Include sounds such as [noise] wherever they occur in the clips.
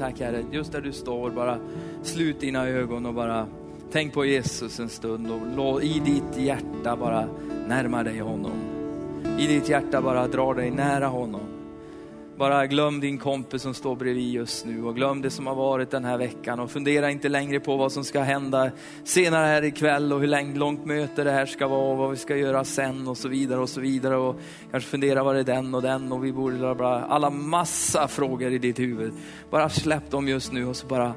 Tack Herre, just där du står, bara slut dina ögon och bara tänk på Jesus en stund och i ditt hjärta bara närma dig honom. I ditt hjärta bara dra dig nära honom. Bara glöm din kompis som står bredvid just nu och glöm det som har varit den här veckan och fundera inte längre på vad som ska hända senare här ikväll och hur länge, långt möte det här ska vara och vad vi ska göra sen och så vidare och så vidare och kanske fundera vad det är den och den och vi borde bara alla massa frågor i ditt huvud. Bara släpp dem just nu och så bara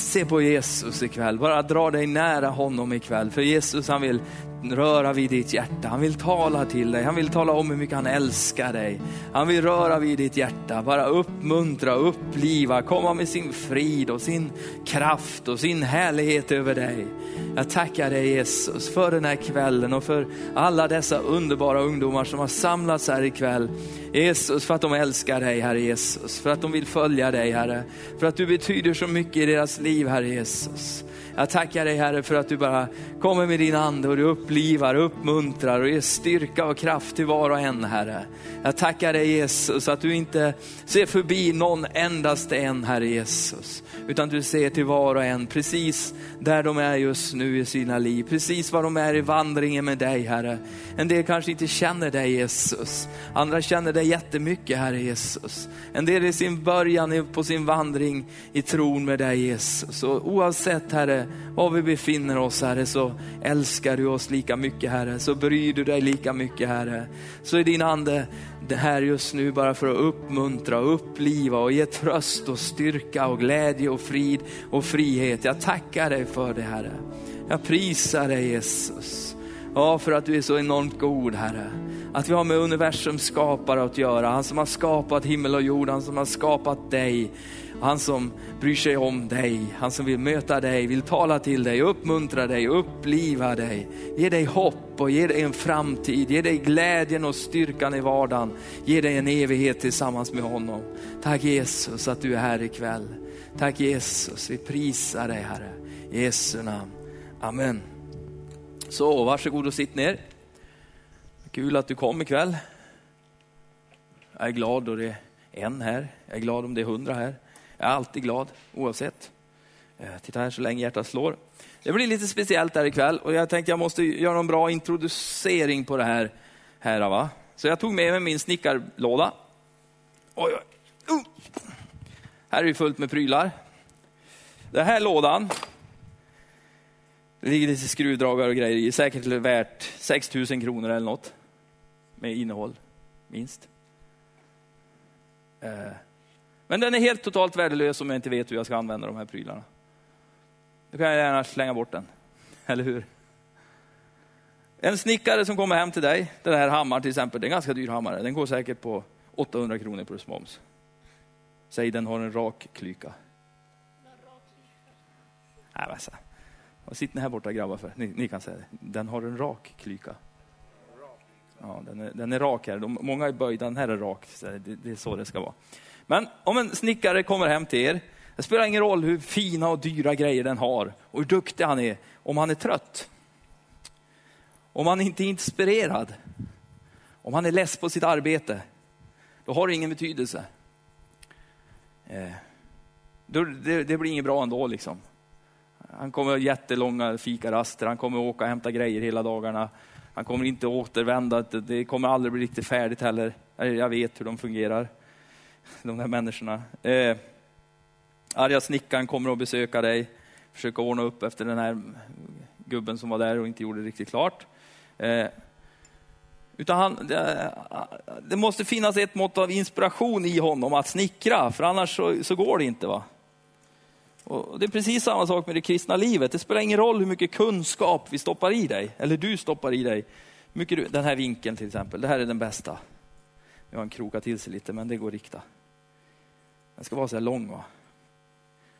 se på Jesus ikväll. Bara dra dig nära honom ikväll. För Jesus han vill röra vid ditt hjärta. Han vill tala till dig. Han vill tala om hur mycket han älskar dig. Han vill röra vid ditt hjärta. Bara uppmuntra, uppliva, komma med sin frid och sin kraft och sin härlighet över dig. Jag tackar dig Jesus för den här kvällen och för alla dessa underbara ungdomar som har samlats här ikväll. Jesus, för att de älskar dig, Herre Jesus. För att de vill följa dig, Herre. För att du betyder så mycket i deras liv, Liv Herre Jesus. Jag tackar dig Herre för att du bara kommer med din ande och du upplivar, uppmuntrar och ger styrka och kraft till var och en Herre. Jag tackar dig Jesus att du inte ser förbi någon endaste en Herre Jesus. Utan du ser till var och en precis där de är just nu i sina liv. Precis var de är i vandringen med dig Herre. En del kanske inte känner dig Jesus. Andra känner dig jättemycket Herre Jesus. En del är i sin början på sin vandring i tron med dig Jesus. Och oavsett Herre var vi befinner oss Herre så älskar du oss lika mycket Herre. Så bryr du dig lika mycket Herre. Så är din ande det här just nu bara för att uppmuntra, uppliva och ge tröst och styrka och glädje och frid och frihet. Jag tackar dig för det Herre. Jag prisar dig Jesus. Ja, för att du är så enormt god Herre. Att vi har med universums skapare att göra. Han som har skapat himmel och jord, han som har skapat dig. Han som bryr sig om dig, han som vill möta dig, vill tala till dig, uppmuntra dig, uppliva dig, ge dig hopp och ge dig en framtid, ge dig glädjen och styrkan i vardagen, ge dig en evighet tillsammans med honom. Tack Jesus att du är här ikväll. Tack Jesus, vi prisar dig Herre. I Jesu namn. Amen. Så varsågod och sitt ner. Kul att du kom ikväll. Jag är glad då det är en här. Jag är glad om det är hundra här. Jag är alltid glad oavsett. Eh, titta här så länge hjärtat slår. Det blir lite speciellt här ikväll och jag tänkte jag måste göra en bra introducering på det här. här va? Så jag tog med mig min snickarlåda. Oj, oj. Uh. Här är det fullt med prylar. Den här lådan, det ligger lite skruvdragare och grejer i, säkert värt 6 000 kronor eller något. Med innehåll, minst. Uh. Men den är helt totalt värdelös om jag inte vet hur jag ska använda de här prylarna. Då kan jag gärna slänga bort den, [laughs] eller hur? En snickare som kommer hem till dig, den här hammaren till exempel, det är en ganska dyr hammare. Den går säkert på 800 kronor plus moms. Säg den har en rak klyka. Nej, men så. Vad sitter ni här borta grabbar för? Ni, ni, kan säga det. Den har en rak klyka. Ja, den är, den är rak här. De, många är böjda, den här är rak. Det, det är så det ska vara. Men om en snickare kommer hem till er, det spelar ingen roll hur fina och dyra grejer den har och hur duktig han är, om han är trött. Om han inte är inspirerad, om han är less på sitt arbete, då har det ingen betydelse. Eh, det, det, blir inget bra ändå liksom. Han kommer ha jättelånga fikaraster, han kommer åka och hämta grejer hela dagarna. Han kommer inte återvända, det kommer aldrig bli riktigt färdigt heller. Jag vet hur de fungerar de där människorna. Eh, arga snickaren kommer att besöka dig, försöka ordna upp efter den här gubben som var där och inte gjorde det riktigt klart. Eh, utan han, det, det, måste finnas ett mått av inspiration i honom att snickra, för annars så, så går det inte. va. Och det är precis samma sak med det kristna livet. Det spelar ingen roll hur mycket kunskap vi stoppar i dig, eller du stoppar i dig. Mycket du, den här vinkeln till exempel, det här är den bästa. Nu har han krokat till sig lite, men det går att rikta. Den ska vara så här lång. Va?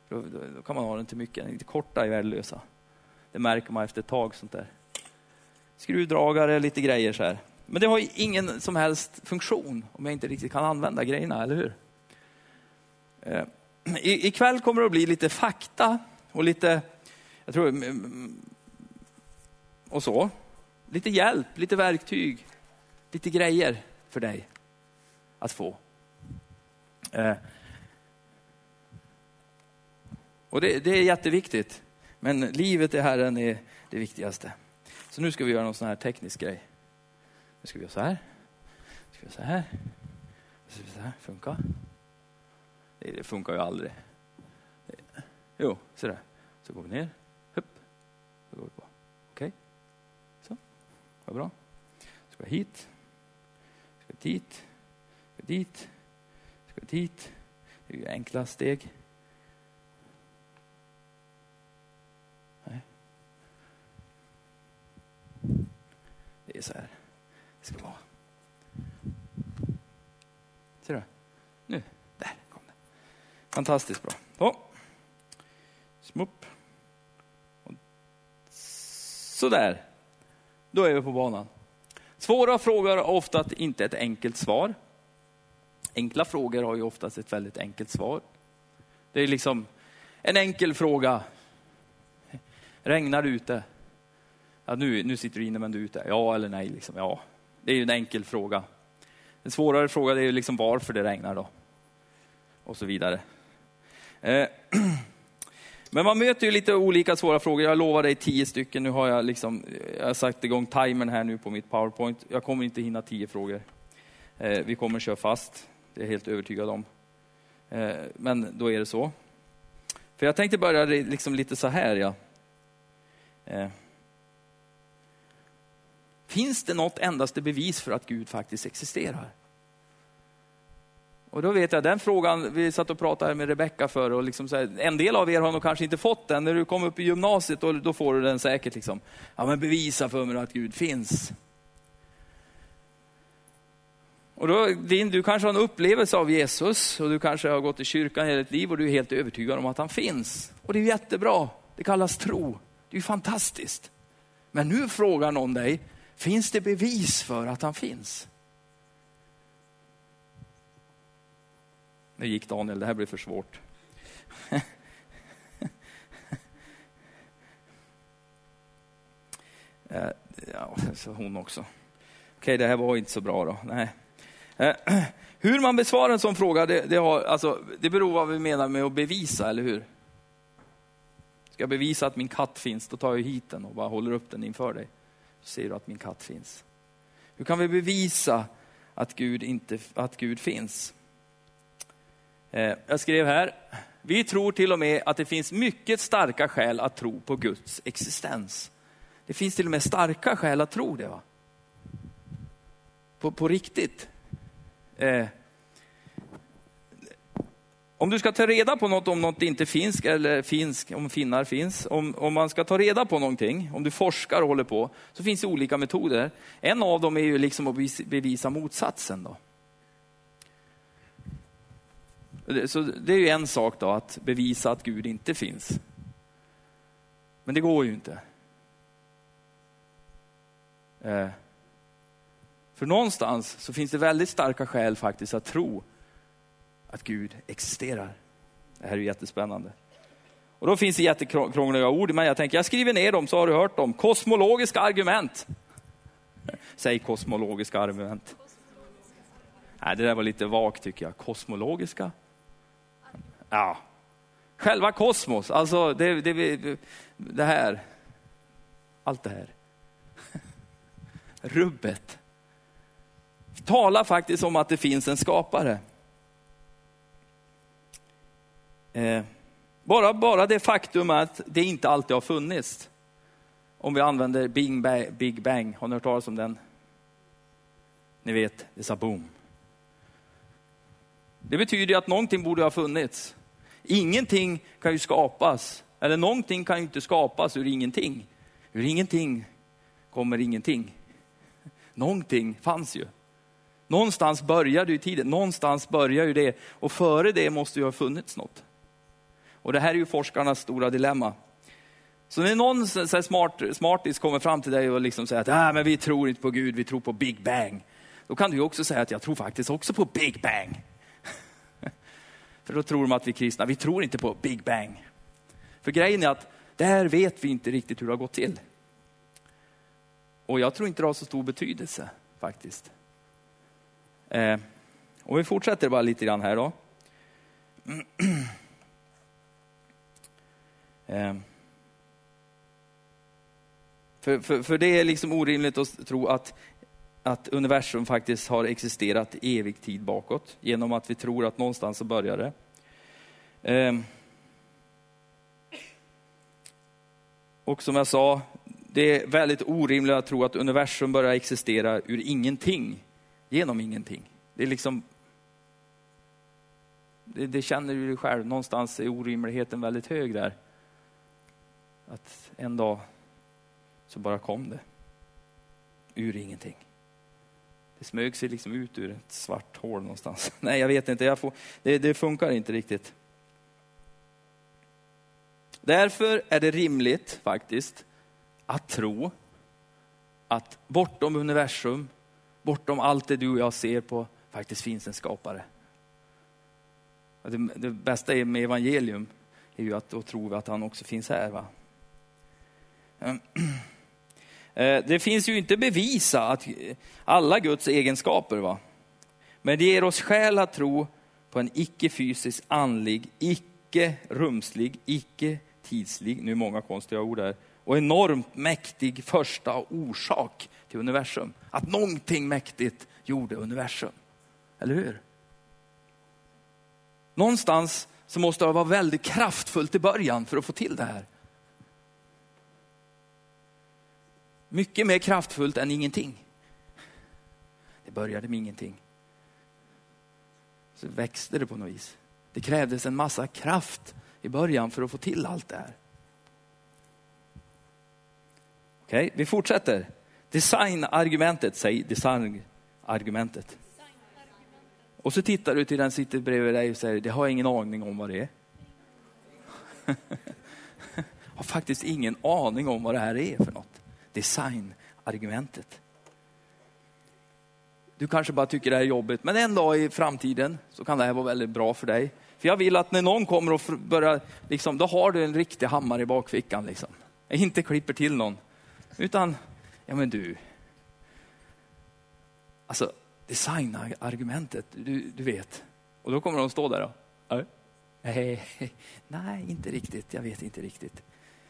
Då, då, då, kan man ha den till mycket. Lite korta är värdelösa. Det märker man efter ett tag. sånt där. Skruvdragare, lite grejer så här. Men det har ingen som helst funktion om jag inte riktigt kan använda grejerna, eller hur? Eh, I, ikväll kommer det att bli lite fakta och lite, jag tror, mm, mm, och så. Lite hjälp, lite verktyg, lite grejer för dig att få. Eh, och det, det är jätteviktigt. Men livet i Herren är det viktigaste. Så nu ska vi göra någon sån här teknisk grej. Nu ska vi göra så här. Nu ska vi göra så här. Nu ska vi så här. Funkar? Det, det funkar ju aldrig. Jo, så där. Så går vi ner. Hupp. Så går vi på. Okej. Okay. Så. Vad bra. Ska vi hit. Ska vi dit. Ska vi dit. Ska vi dit. Det är ju enkla steg. Säger så här det ska vara. Ser du? Nu, där kom det. Fantastiskt bra. Så. Smupp. Sådär. Då är vi på banan. Svåra frågor har ofta inte ett enkelt svar. Enkla frågor har ju oftast ett väldigt enkelt svar. Det är liksom en enkel fråga. Regnar det ute? Ja, nu, nu sitter du inne men du är ute. Ja eller nej? Liksom. Ja, det är ju en enkel fråga. En svårare fråga är ju liksom varför det regnar då. Och så vidare. Eh. [clears throat] Men man möter ju lite olika svåra frågor. Jag lovar dig tio stycken. Nu har jag, liksom, jag har satt igång timern här nu på mitt powerpoint. Jag kommer inte hinna tio frågor. Eh, vi kommer köra fast, det är jag helt övertygad om. Eh, men då är det så. För jag tänkte börja liksom lite så här. Ja. Eh. Finns det något endaste bevis för att Gud faktiskt existerar? Och då vet jag, den frågan, vi satt och pratade med Rebecka för och liksom här, en del av er har nog kanske inte fått den. När du kommer upp i gymnasiet, då, då får du den säkert. Liksom. Ja, men bevisa för mig att Gud finns. Och då, du kanske har en upplevelse av Jesus och du kanske har gått i kyrkan hela ditt liv och du är helt övertygad om att han finns. Och det är jättebra, det kallas tro. Det är fantastiskt. Men nu frågar någon dig, finns det bevis för att han finns? Nu gick Daniel, det här blir för svårt. [laughs] Eh, ja, så hon också. Okej, det här var inte så bra då. Nej. Eh, [clears throat] hur man besvarar en sån fråga, det, det, har, alltså, det beror på vad vi menar med att bevisa, eller hur? Ska jag bevisa att min katt finns, då tar jag hit den och bara håller upp den inför dig. Ser du att min katt finns. Hur kan vi bevisa att Gud, inte, att Gud finns? Eh, jag skrev här, vi tror till och med att det finns mycket starka skäl att tro på Guds existens. Det finns till och med starka skäl att tro det. Va? På, på riktigt. Eh, om du ska ta reda på något om något inte finns, eller finns, om finnar finns, om, om man ska ta reda på någonting, om du forskar och håller på, så finns det olika metoder. En av dem är ju liksom att bevisa motsatsen. Då. Så det är ju en sak då, att bevisa att Gud inte finns. Men det går ju inte. Eh, för någonstans så finns det väldigt starka skäl faktiskt att tro att Gud existerar. Det här är jättespännande. Och då finns det jättekrångliga ord, men jag tänker jag skriver ner dem så har du hört dem. Kosmologiska argument. Säg kosmologiska argument. Nej, det där var lite vagt tycker jag. Kosmologiska Ja, själva kosmos, alltså det, det, det här, allt det här. [laughs] Rubbet. Talar faktiskt om att det finns en skapare. Eh, Eh, bara, bara det faktum att det inte alltid har funnits. Om vi använder Big Bang, Big Bang. har ni hört talas om den? Ni vet, det sa boom. Det betyder att någonting borde ha funnits. Ingenting kan ju skapas, eller någonting kan ju inte skapas ur ingenting. Ur ingenting kommer ingenting. Någonting fanns ju. Någonstans började ju tiden, någonstans börjar ju det och före det måste ju ha funnits något. Och det här är ju forskarnas stora dilemma. Så när någon så smart, smartis kommer fram till dig och liksom säger att ah, men vi tror inte på Gud, vi tror på Big Bang. Då kan du också säga att jag tror faktiskt också på Big Bang. [laughs] För då tror de att vi kristna, vi tror inte på Big Bang. För grejen är att där vet vi inte riktigt hur det har gått till. Och jag tror inte det har så stor betydelse faktiskt. Eh, och vi fortsätter bara lite grann här då. [clears throat] Ehm. För, för, för det är liksom orimligt att tro att, att universum faktiskt har existerat i evig tid bakåt, genom att vi tror att någonstans så börjar det. Ehm. Och som jag sa, det är väldigt orimligt att tro att universum börjar existera ur ingenting, genom ingenting. Det är liksom det, det känner du själv, någonstans är orimligheten väldigt hög där. Att en dag så bara kom det. Ur ingenting. Det smög sig liksom ut ur ett svart hål någonstans. [laughs] Nej, jag vet inte. Jag får, det, det funkar inte riktigt. Därför är det rimligt faktiskt att tro att bortom universum, bortom allt det du och jag ser på, faktiskt finns en skapare. Det, det bästa med evangelium är ju att då tror vi att han också finns här. Va? Eh, eh, det finns ju inte bevisa att alla Guds egenskaper, va? men det ger oss skäl att tro på en icke-fysisk, andlig, icke-rumslig, icke-tidslig, nu är många konstiga ord här, och enormt mäktig första orsak till universum. Att någonting mäktigt gjorde universum. Eller hur? Någonstans så måste det vara väldigt kraftfullt i början för att få till det här. Mycket mer kraftfullt än ingenting. Det började med ingenting. Så växte det på något vis. Det krävdes en massa kraft i början för att få till allt det här. Okej, okay, vi fortsätter. Designargumentet, säg designargumentet. Och så tittar du till den som sitter bredvid dig och säger, det har jag ingen aning om vad det är. [laughs] har faktiskt ingen aning om vad det här är för något. Designargumentet. Du kanske bara tycker det här är jobbigt, men en dag i framtiden så kan det här vara väldigt bra för dig. För jag vill att när någon kommer och börjar, liksom, då har du en riktig hammare i bakfickan. Liksom. Jag inte klipper till någon. Utan, ja men du. Alltså, designargumentet, du, du vet. Och då kommer de stå där. Då. Nej, [laughs] nej, inte riktigt. Jag vet inte riktigt.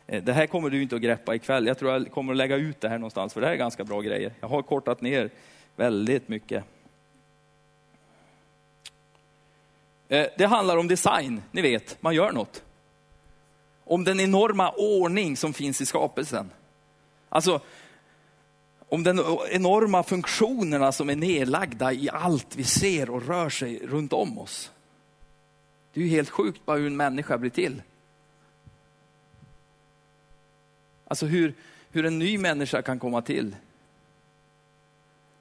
Eh, det här kommer du inte att greppa ikväll. Jag tror jag kommer att lägga ut det här någonstans, för det här är ganska bra grejer. Jag har kortat ner väldigt mycket. Eh, det handlar om design, ni vet, man gör något. Om den enorma ordning som finns i skapelsen. Alltså, om de enorma funktionerna som är nedlagda i allt vi ser och rör sig runt om oss. Det är ju helt sjukt bara hur en människa blir till. Alltså hur, hur en ny människa kan komma till.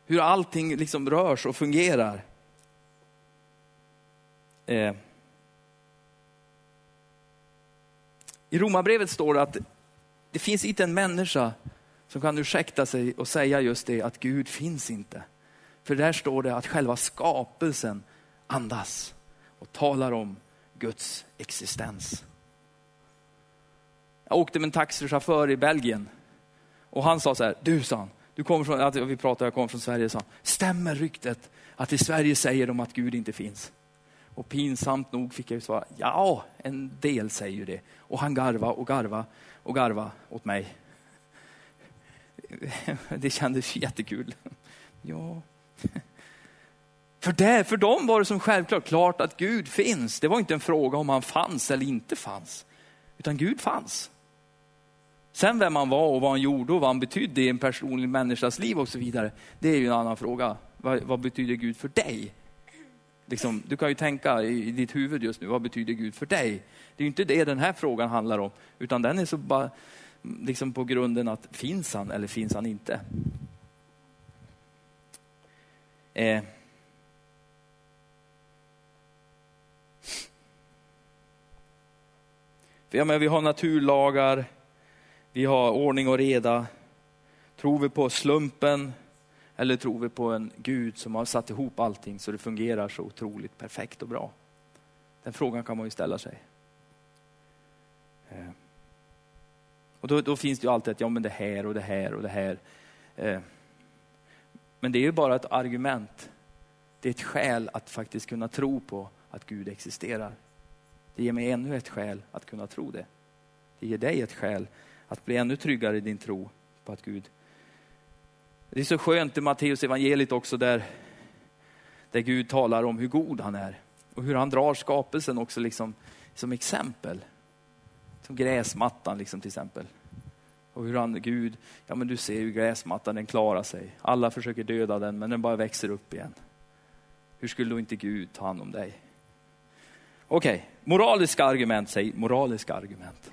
Hur allting liksom rörs och fungerar. Eh. I Romarbrevet står det att det finns inte en människa som kan ursäkta sig och säga just det att Gud finns inte. För där står det att själva skapelsen andas och talar om Guds existens. Jag åkte med en taxichaufför i Belgien och han sa så här, du sa han, du kommer från, vi pratade, jag kommer från Sverige, sa han, stämmer ryktet att i Sverige säger de att Gud inte finns? Och pinsamt nog fick jag ju svara, ja, en del säger ju det. Och han garva och garva och garva åt mig. [laughs] det kändes jättekul. Ja. För, det, för dem var det som självklart klart att Gud finns. Det var inte en fråga om han fanns eller inte fanns, utan Gud fanns. Sen vem han var och vad han gjorde och vad han betydde i en personlig människas liv och så vidare, det är ju en annan fråga. Vad, vad betyder Gud för dig? Liksom, du kan ju tänka i, i ditt huvud just nu, vad betyder Gud för dig? Det är ju inte det den här frågan handlar om, utan den är så bara liksom på grunden att finns han eller finns han inte? Eh. För jag menar, vi har naturlagar, vi har ordning och reda. Tror vi på slumpen eller tror vi på en Gud som har satt ihop allting så det fungerar så otroligt perfekt och bra? Den frågan kan man ju ställa sig. Eh. Och då, då, finns det ju alltid att, ja men det här och det här och det här. Eh. Men det är ju bara ett argument. Det är ett skäl att faktiskt kunna tro på att Gud existerar. Det ger mig ännu ett skäl att kunna tro det. Det ger dig ett skäl att bli ännu tryggare i din tro på att Gud... Det är så skönt i Matteus evangeliet också där, där Gud talar om hur god han är och hur han drar skapelsen också liksom, som exempel. Som gräsmattan liksom till exempel. Och hur han, Gud, ja men du ser ju gräsmattan, den klarar sig. Alla försöker döda den, men den bara växer upp igen. Hur skulle då inte Gud ta hand om dig? Okej, okay. moraliska argument, säg moraliska argument.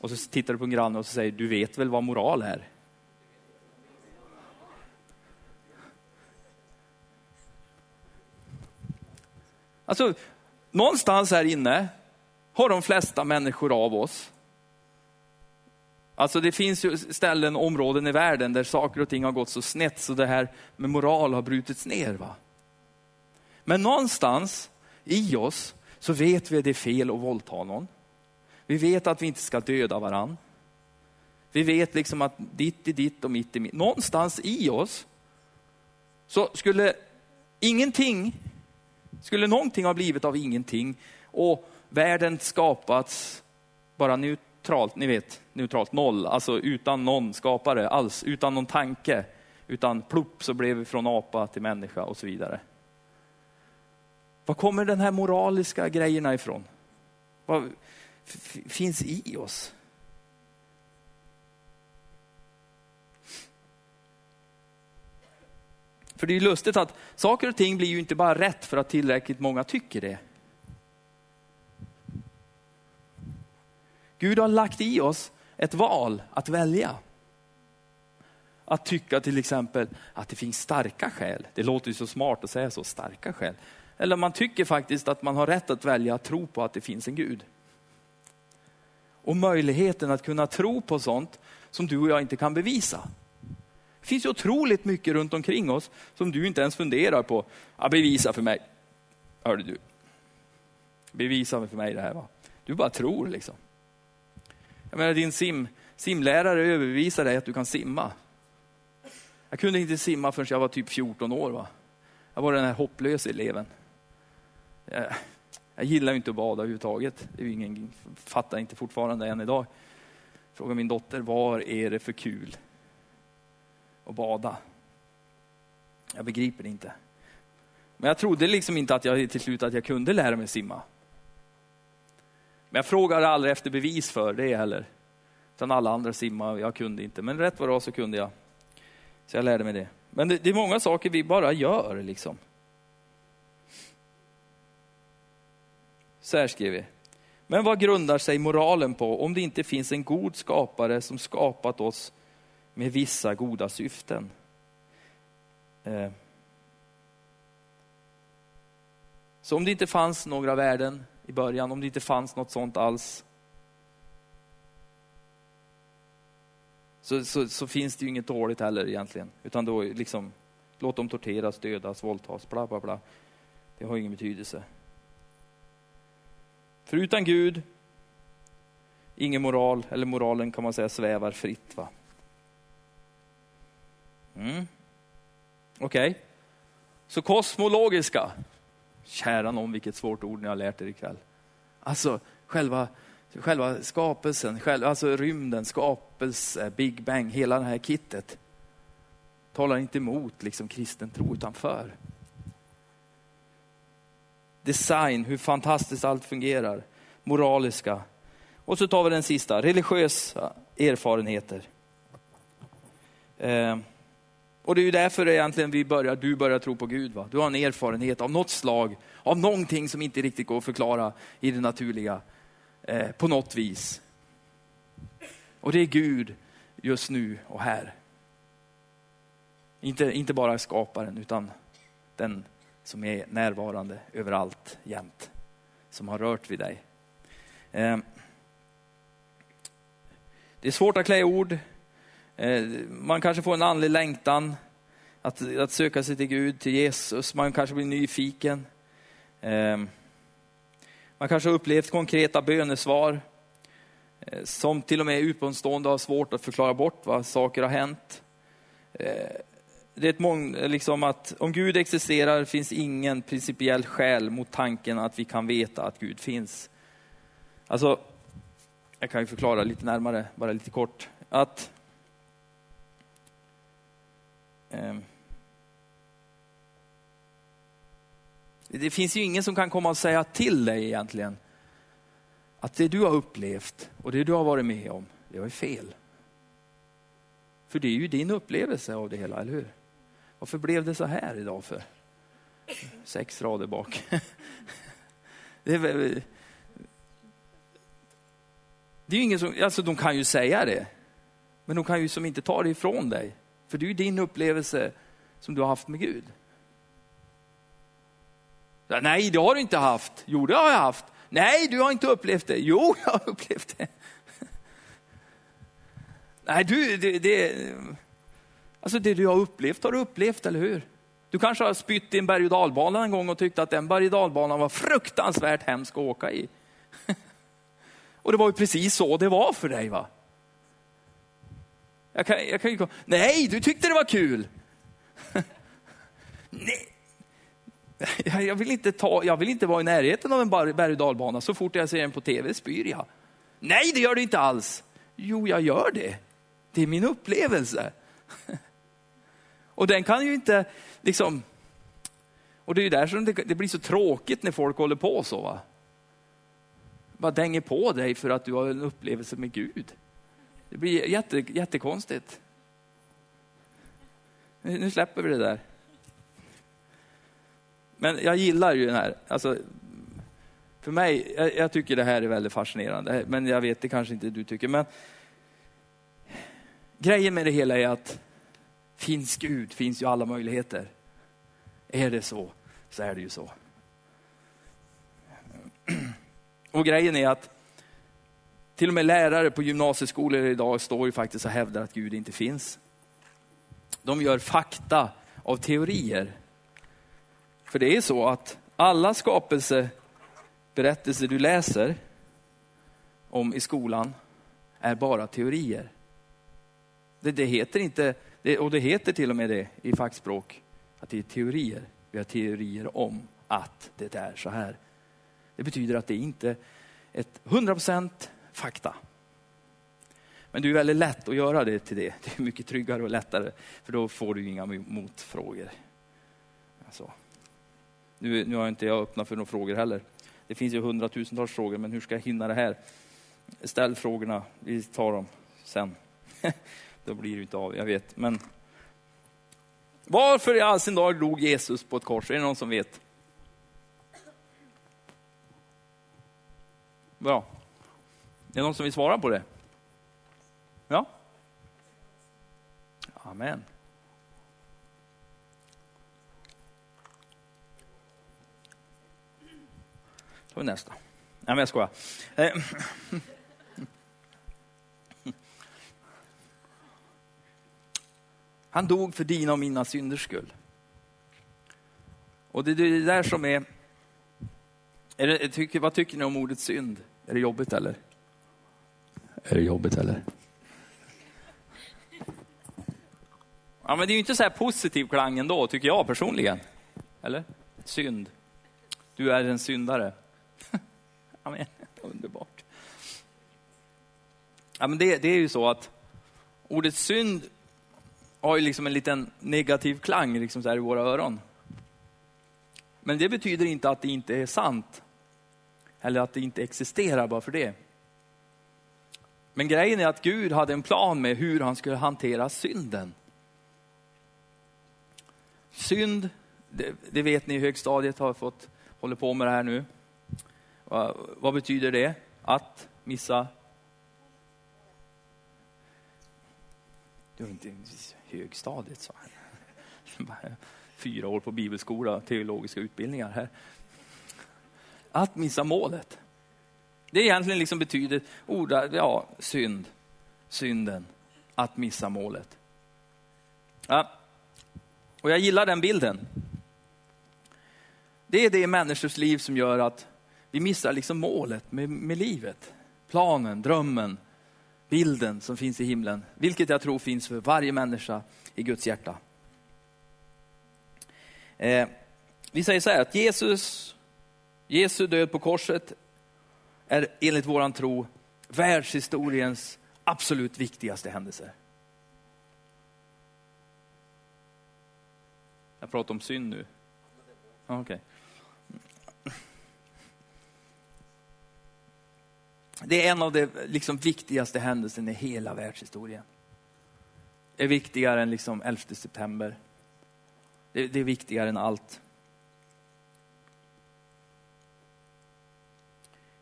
Och så tittar du på en granne och så säger du vet väl vad moral är? Alltså, någonstans här inne har de flesta människor av oss Alltså det finns ju ställen, områden i världen där saker och ting har gått så snett så det här med moral har brutits ner. Va? Men någonstans i oss så vet vi att det är fel att våldta någon. Vi vet att vi inte ska döda varann. Vi vet liksom att ditt är ditt och mitt är mitt. Någonstans i oss så skulle ingenting, skulle någonting ha blivit av ingenting och världen skapats bara neutralt, ni vet, neutralt noll, alltså utan någon skapare alls, utan någon tanke. Utan plupp så blev vi från apa till människa och så vidare. Var kommer den här moraliska grejerna ifrån? Var, finns i oss? För det är ju lustigt att saker och ting blir ju inte bara rätt för att tillräckligt många tycker det. Gud har lagt i oss ett val att välja. Att tycka till exempel att det finns starka skäl. Det låter ju så smart att säga så, starka skäl. Eller man tycker faktiskt att man har rätt att välja att tro på att det finns en Gud. Och möjligheten att kunna tro på sånt som du och jag inte kan bevisa. Det finns ju otroligt mycket runt omkring oss som du inte ens funderar på. Ja, bevisa för mig. Hörde du. Bevisa för mig det här. Va? Du bara tror liksom. Jag menar din sim, simlärare överbevisar dig att du kan simma. Jag kunde inte simma förrän jag var typ 14 år. Va? Jag var den här hopplösa eleven. Eh, jag, gillar ju inte att bada överhuvudtaget. Det är ingen, fattar inte fortfarande än idag. Frågar min dotter, var är det för kul att bada? Jag begriper det inte. Men jag trodde liksom inte att jag till slut att jag kunde lära mig simma. Men jag frågade aldrig efter bevis för det heller. Utan alla andra simmade, jag kunde inte. Men rätt vad det var så kunde jag. Så jag lärde mig det. Men det, det är många saker vi bara gör liksom. Så här skriver vi. Men vad grundar sig moralen på om det inte finns en god skapare som skapat oss med vissa goda syften? Eh. Så om det inte fanns några värden i början, om det inte fanns något sånt alls, så, så, så finns det ju inget dåligt heller egentligen. Utan då liksom, låt dem torteras, dödas, våldtas, bla bla bla. Det har ingen betydelse. För utan Gud, ingen moral, eller moralen kan man säga svävar fritt. va. Mm. Okej, okay. så kosmologiska, Kära någon, vilket svårt ord ni har lärt er ikväll. Alltså själva, själva skapelsen, själva, alltså rymden, skapelse, Big Bang, hela det här kittet. Talar inte emot liksom, kristen tro, utan för. Design, hur fantastiskt allt fungerar. Moraliska. Och så tar vi den sista, religiösa erfarenheter. Eh, och det är ju därför egentligen vi börjar, du börjar tro på Gud. Va? Du har en erfarenhet av något slag, av någonting som inte riktigt går att förklara i det naturliga, eh, på något vis. Och det är Gud just nu och här. Inte, inte bara skaparen, utan den som är närvarande överallt, jämt. Som har rört vid dig. Eh, det är svårt att klä ord, eh, man kanske får en andlig längtan att, att söka sig till Gud, till Jesus. Man kanske blir nyfiken. Eh, man kanske har upplevt konkreta bönesvar som till och med utomstående har svårt att förklara bort vad saker har hänt. Det är ett mång, liksom att om Gud existerar finns ingen principiell skäl mot tanken att vi kan veta att Gud finns. Alltså, jag kan ju förklara lite närmare, bara lite kort, att eh, det finns ju ingen som kan komma och säga till dig egentligen att det du har upplevt och det du har varit med om, det var fel. För det är ju din upplevelse av det hela, eller hur? Varför blev det så här idag för? Sex rader bak. [laughs] det, är väl, det är ingen som, alltså de kan ju säga det, men de kan ju som inte ta det ifrån dig. För det är ju din upplevelse som du har haft med Gud. Nej, det har du inte haft. Jo, det har jag haft. Nej, du har inte upplevt det. Jo, jag har upplevt det. [laughs] Nej, du, det, det, alltså det du har upplevt har du upplevt, eller hur? Du kanske har spytt i en berg och dalbana en gång och tyckte att den berg och dalbanan var fruktansvärt hemsk att åka i. [laughs] Och det var ju precis så det var för dig va? Jag kan, jag kan ju, nej, du tyckte det var kul. [laughs] nej. [laughs] Jag vill, inte ta, jag vill inte vara i närheten av en berg och dalbana. Så fort jag ser den på tv spyr jag. Nej, det gör du inte alls. Jo, jag gör det. Det är min upplevelse. Och den kan ju inte, liksom... Och det är ju där som det, det blir så tråkigt när folk håller på så. Va? Bara dänger på dig för att du har en upplevelse med Gud. Det blir jätte, jättekonstigt. Nu släpper vi det där. Men jag gillar ju den här, alltså, för mig, jag, jag, tycker det här är väldigt fascinerande, men jag vet det kanske inte du tycker. Men grejen med det hela är att finns Gud finns ju alla möjligheter. Är det så, så är det ju så. Och grejen är att till och med lärare på gymnasieskolor idag står ju faktiskt och hävdar att Gud inte finns. De gör fakta av teorier. För det är så att alla skapelseberättelser du läser om i skolan är bara teorier. Det, det heter inte, det, och det heter till och med det i fackspråk, att det är teorier. Vi har teorier om att det är så här. Det betyder att det inte är ett 100% fakta. Men det är väldigt lätt att göra det till det. Det är mycket tryggare och lättare, för då får du inga motfrågor. Alltså. Nu, nu har inte jag öppnat för några frågor heller. Det finns ju hundratusentals frågor, men hur ska jag hinna det här? Ställ frågorna, vi tar dem sen. [laughs] då blir det inte av, jag vet. Men varför i all sin dag dog Jesus på ett kors? Är det någon som vet? Bra. Är det någon som vill svara på det? Ja? Amen. Då tar vi nästa. Nej, men jag skojar. Eh, [clears throat] Han dog för dina och mina synders skull. Och det är det där som är... är det, tycker, vad tycker ni om ordet synd? Är det jobbigt eller? Är det jobbigt eller? Ja, men det är ju inte så här positiv klang ändå, tycker jag personligen. Eller? Synd. Du är en syndare. [laughs] Amen. Underbart. Ja, men det, det är ju så att ordet synd har ju liksom en liten negativ klang liksom så här i våra öron. Men det betyder inte att det inte är sant. Eller att det inte existerar bara för det. Men grejen är att Gud hade en plan med hur han skulle hantera synden. Synd, det, det vet ni i högstadiet har fått, hålla på med det här nu. Vad, vad betyder det? Att missa? Du är inte högstadiet, sa han. [laughs] Fyra år på bibelskola, teologiska utbildningar här. Att missa målet. Det egentligen liksom betyder orda, ja, synd, synden, att missa målet. Ja. Och jag gillar den bilden. Det är det i människors liv som gör att vi missar liksom målet med, med livet. Planen, drömmen, bilden som finns i himlen. Vilket jag tror finns för varje människa i Guds hjärta. Eh, vi säger så här att Jesus, Jesu död på korset är enligt våran tro världshistoriens absolut viktigaste händelse. Jag pratar om synd nu. Okay. Det är en av de liksom, viktigaste händelserna i hela världshistorien. Det är viktigare än liksom 11 september. Det, det är viktigare än allt.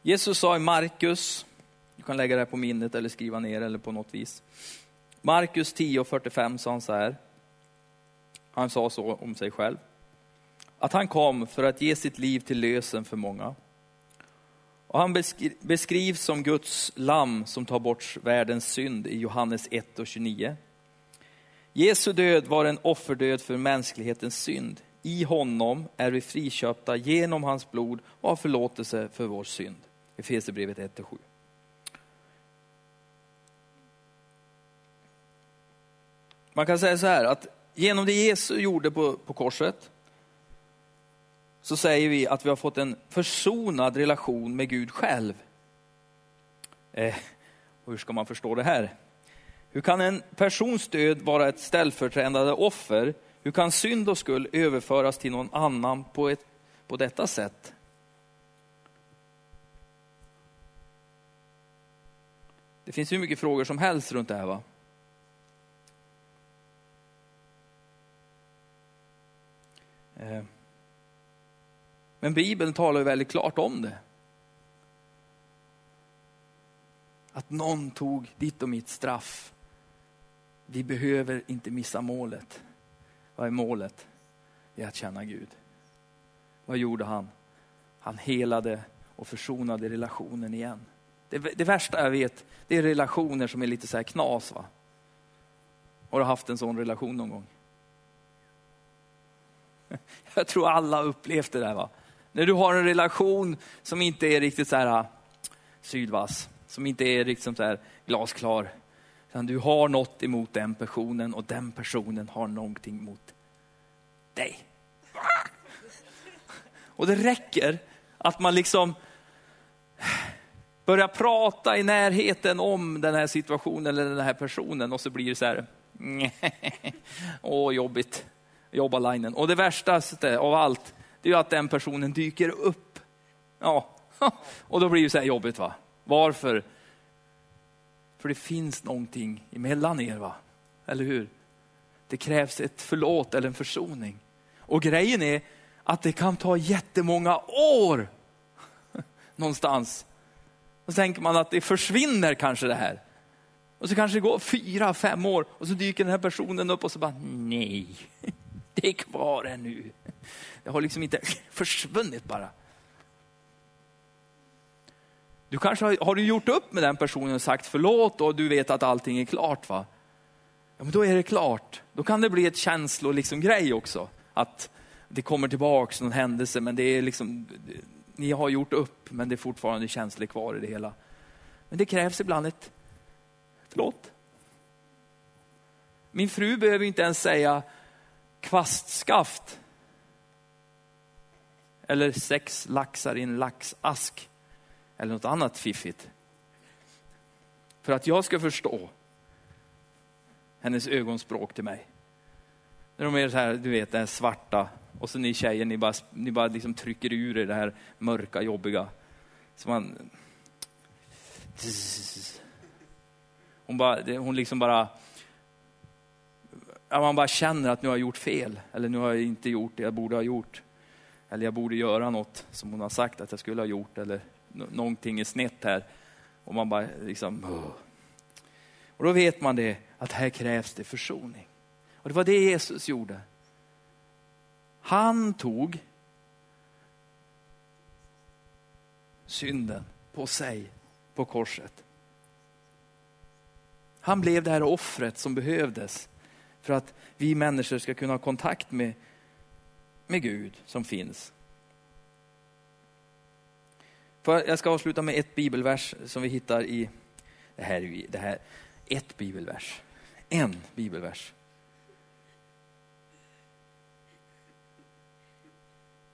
Jesus sa i Markus, du kan lägga det här på minnet eller skriva ner eller på något vis. Markus 10.45 sa han så här. Han sa så om sig själv. Att han kom för att ge sitt liv till lösen för många. Och han beskrivs som Guds lamm som tar bort världens synd i Johannes 1 och 29. Jesu död var en offerdöd för mänsklighetens synd. I honom är vi friköpta genom hans blod och har förlåtelse för vår synd. Efesierbrevet 1 7. Man kan säga så här att genom det Jesus gjorde på, på korset så säger vi att vi har fått en försonad relation med Gud själv. Eh, hur ska man förstå det här? Hur kan en persons död vara ett ställföreträdande offer? Hur kan synd och skuld överföras till någon annan på, ett, på detta sätt? Det finns hur mycket frågor som helst runt det här. Va? Men Bibeln talar ju väldigt klart om det. Att någon tog ditt och mitt straff. Vi behöver inte missa målet. Vad är målet? Det är att känna Gud. Vad gjorde han? Han helade och försonade relationen igen. Det, det värsta jag vet, det är relationer som är lite så här knas. Va? Har du haft en sån relation någon gång? [laughs] Jag tror alla upplevt det där. Va? När du har en relation som inte är riktigt så här ah, sylvass, som inte är riktigt så här glasklar. Utan du har något emot den personen och den personen har någonting emot dig. Och det räcker att man liksom börjar prata i närheten om den här situationen eller den här personen och så blir det så här, åh jobbigt, jobba linen. Och det värsta av allt, det är ju att den personen dyker upp. Ja, [laughs] och då blir det så här jobbigt va. Varför? För det finns någonting emellan er va, eller hur? Det krävs ett förlåt eller en försoning. Och grejen är att det kan ta jättemånga år [laughs] någonstans. Och så tänker man att det försvinner kanske det här. Och så kanske det går fyra, fem år och så dyker den här personen upp och så bara, nej, [laughs] det är kvar ännu. Det har liksom inte [laughs] försvunnit bara. Du kanske har, har, du gjort upp med den personen och sagt förlåt och du vet att allting är klart va? Ja, men då är det klart. Då kan det bli ett känslogrej liksom, grej också. Att det kommer tillbaks någon händelse men det är liksom, ni har gjort upp men det är fortfarande känslor kvar i det hela. Men det krävs ibland ett förlåt. Min fru behöver inte ens säga kvastskaft. Eller sex laxar i en laxask. Eller något annat fiffigt. För att jag ska förstå hennes ögonspråk till mig. När de är så här, du vet, det här svarta och så ni tjejer, ni bara, ni bara liksom trycker ur er det här mörka, jobbiga. Så man... Hon, bara, hon liksom bara... Man bara känner att nu har jag gjort fel, eller nu har jag inte gjort det jag borde ha gjort. Eller jag borde göra något som hon har sagt att jag skulle ha gjort, eller någonting är snett här. Och man bara liksom... Och då vet man det, att här krävs det försoning. Och det var det Jesus gjorde. Han tog synden på sig på korset. Han blev det här offret som behövdes för att vi människor ska kunna ha kontakt med, med Gud som finns. För jag ska avsluta med ett bibelvers som vi hittar i, det här, det här ett bibelvers, en bibelvers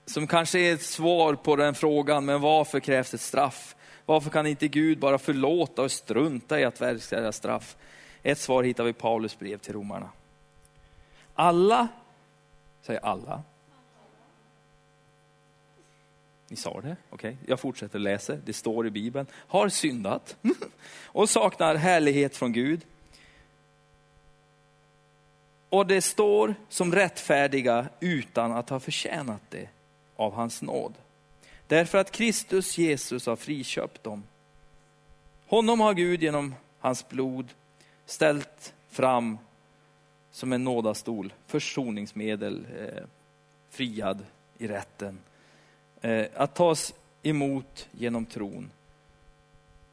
som kanske är ett svar på den frågan, men varför krävs ett straff? Varför kan inte Gud bara förlåta och strunta i att verkställa straff? Ett svar hittar vi i Paulus brev till romarna. Alla, säger alla. Ni sa det? Okej, okay. jag fortsätter läsa. Det står i Bibeln. Har syndat [laughs] och saknar härlighet från Gud. Och det står som rättfärdiga utan att ha förtjänat det av hans nåd. Därför att Kristus Jesus har friköpt dem. Honom har Gud genom hans blod ställt fram som en nådastol, försoningsmedel, eh, friad i rätten. Eh, att tas emot genom tron.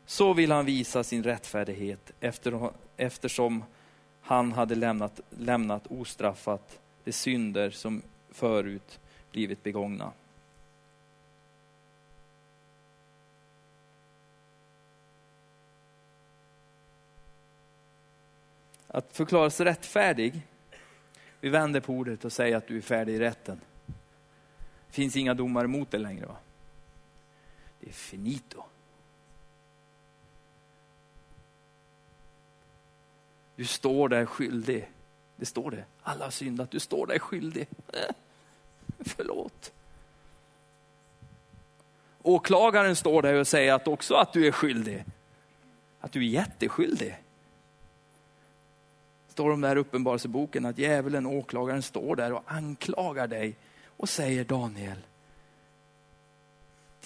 Så vill han visa sin rättfärdighet eftersom han hade lämnat, lämnat ostraffat de synder som förut blivit begångna. Att förklaras rättfärdig, vi vänder på ordet och säger att du är färdig i rätten. Det finns inga domar emot det längre. Va? Det är finito. Du står där skyldig. Det står det. Alla har syndat. Du står där skyldig. Eh, förlåt. Åklagaren står där och säger att också att du är skyldig. Att du är jätteskyldig. Står de där uppenbarelseboken att djävulen, åklagaren, står där och anklagar dig och säger Daniel,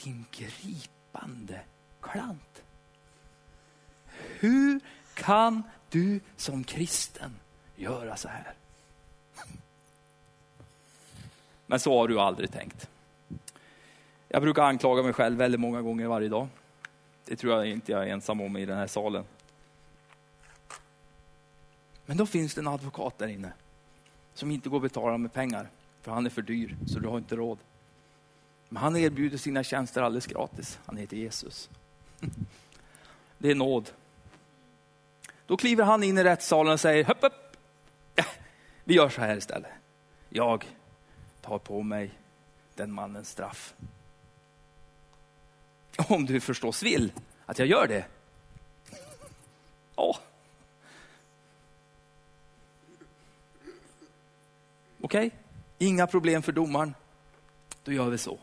din gripande klant. Hur kan du som kristen göra så här? Men så har du aldrig tänkt. Jag brukar anklaga mig själv väldigt många gånger varje dag. Det tror jag inte jag är ensam om i den här salen. Men då finns det en advokat där inne som inte går att betala med pengar, för han är för dyr, så du har inte råd. Men han erbjuder sina tjänster alldeles gratis. Han heter Jesus. [laughs] Det är nåd. Då kliver han in i rättssalen och säger, höpp, höpp. Ja, [laughs] vi gör så här istället. Jag tar på mig den mannens straff. [laughs] Om du förstås vill att jag gör det. Ja. Okej, okay? Inga problem för domaren. Då gör vi så.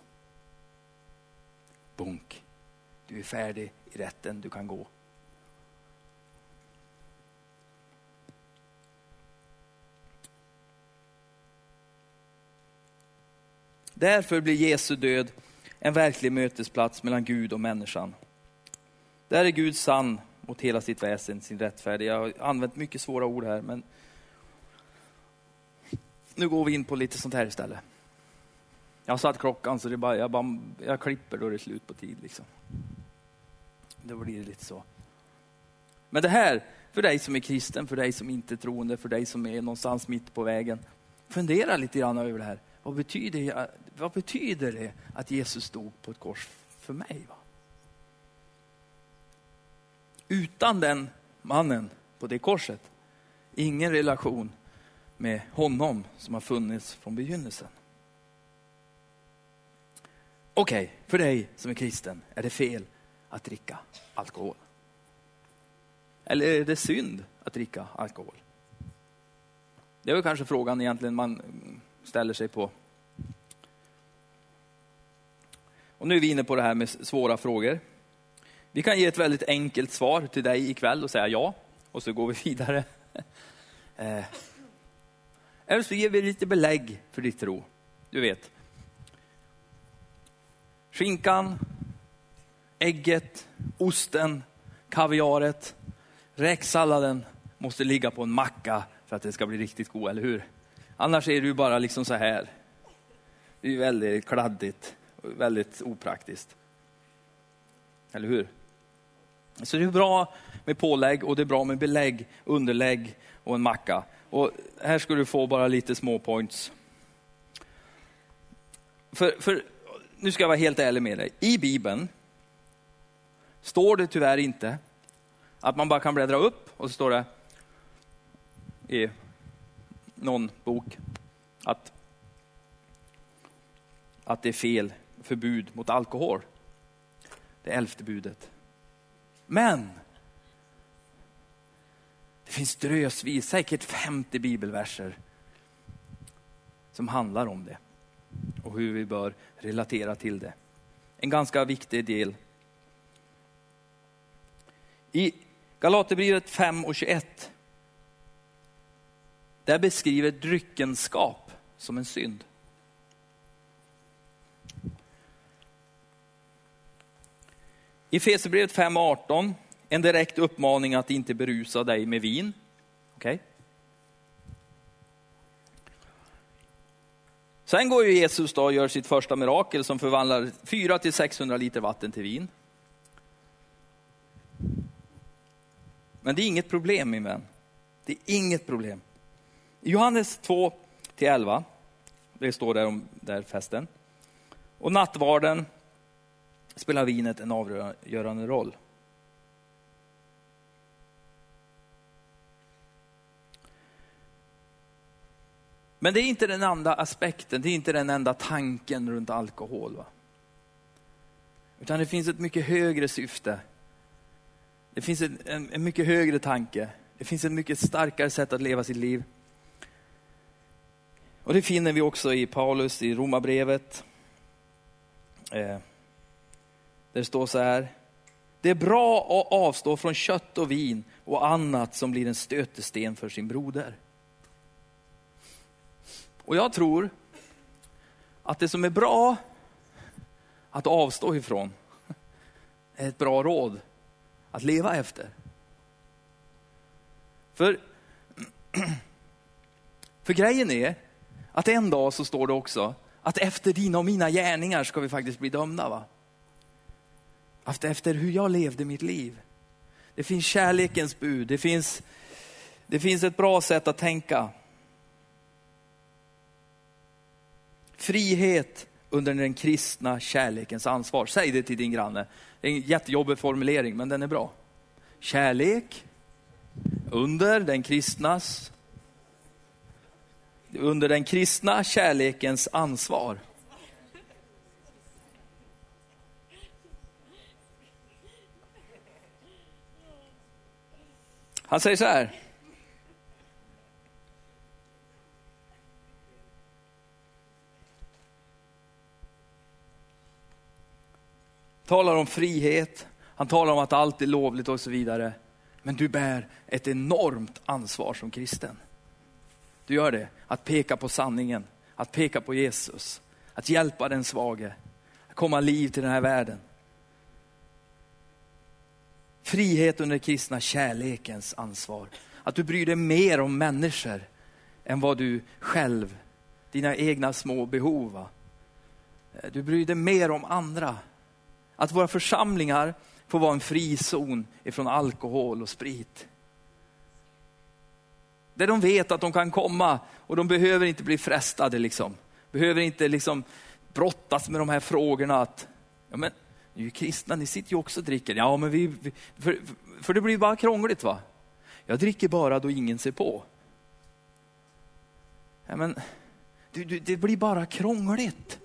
Bunk. Du är färdig i rätten, du kan gå. Därför blir Jesu död en verklig mötesplats mellan Gud och människan. Där är Gud sann mot hela sitt väsen, sin rättfärdighet. Jag har använt mycket svåra ord här, men nu går vi in på lite sånt här istället. Jag har satt klockan så det bara, jag, bara, jag klipper då det är slut på tid. Liksom. Då blir det lite så. Men det här, för dig som är kristen, för dig som inte är troende, för dig som är någonstans mitt på vägen. Fundera lite grann över det här. Vad betyder, vad betyder det att Jesus stod på ett kors för mig? Va? Utan den mannen på det korset, ingen relation med honom som har funnits från begynnelsen. Okej, okay, för dig som är kristen, är det fel att dricka alkohol? Eller är det synd att dricka alkohol? Det är väl kanske frågan egentligen man ställer sig på. Och nu är vi inne på det här med svåra frågor. Vi kan ge ett väldigt enkelt svar till dig ikväll och säga ja, och så går vi [laughs] vidare. Eh, eller så ger vi lite belägg för ditt tro. Du vet. Skinkan, ägget, osten, kaviaret, räksalladen måste ligga på en macka för att det ska bli riktigt god, eller hur? Annars är det ju bara liksom så här. Det är väldigt kladdigt och väldigt opraktiskt. Eller hur? Så det är bra med pålägg och det är bra med belägg, underlägg och en macka. Och här ska du få bara lite små points. För, för, nu ska jag vara helt ärlig med dig. I Bibeln står det tyvärr inte att man bara kan bläddra upp och så står det i någon bok att, att det är fel förbud mot alkohol. Det elfte budet. Men det finns drösvis, säkert 50 bibelverser som handlar om det och hur vi bör relatera till det. En ganska viktig del. I Galaterbrevet 5 och 21 där beskriver dryckenskap som en synd. I Fesebrevet 5.18, en direkt uppmaning att inte berusa dig med vin. Okay? Sen går ju Jesus då och gör sitt första mirakel som förvandlar 4 till 600 liter vatten till vin. Men det är inget problem min vän. Det är inget problem. I Johannes 2 till 11, det står där om där festen. Och nattvarden spelar vinet en avgörande roll. Men det är inte den enda aspekten, det är inte den enda tanken runt alkohol. Va? Utan det finns ett mycket högre syfte. Det finns en, en, en mycket högre tanke. Det finns ett mycket starkare sätt att leva sitt liv. Och det finner vi också i Paulus i Romarbrevet. Eh, det står så här. Det är bra att avstå från kött och vin och annat som blir en stötesten för sin broder. Och jag tror att det som är bra att avstå ifrån är ett bra råd att leva efter. För, [clears throat] för grejen är att en dag så står det också att efter dina och mina gärningar ska vi faktiskt bli dömda. Va? Efter, efter hur jag levde mitt liv. Det finns kärlekens bud, det finns, det finns ett bra sätt att tänka. Frihet under den kristna kärlekens ansvar. Säg det till din granne. Det är en jättejobbig formulering, men den är bra. Kärlek under den kristnas under den kristna kärlekens ansvar. Han säger så här. Talar om frihet, han talar om att allt är lovligt och så vidare. Men du bär ett enormt ansvar som kristen. Du gör det, att peka på sanningen, att peka på Jesus, att hjälpa den svage, att komma liv till den här världen. Frihet under kristna kärlekens ansvar. Att du bryr dig mer om människor än vad du själv, dina egna små behov. Du bryr dig mer om andra. Att våra församlingar får vara en frizon ifrån alkohol och sprit. Där de vet att de kan komma och de behöver inte bli frestade. Liksom. Behöver inte liksom brottas med de här frågorna. Att, ja, men, ni är ju kristna, ni sitter ju också och dricker. Ja, men vi, för, för det blir bara krångligt va? Jag dricker bara då ingen ser på. Ja, men, du, du, det blir bara krångligt.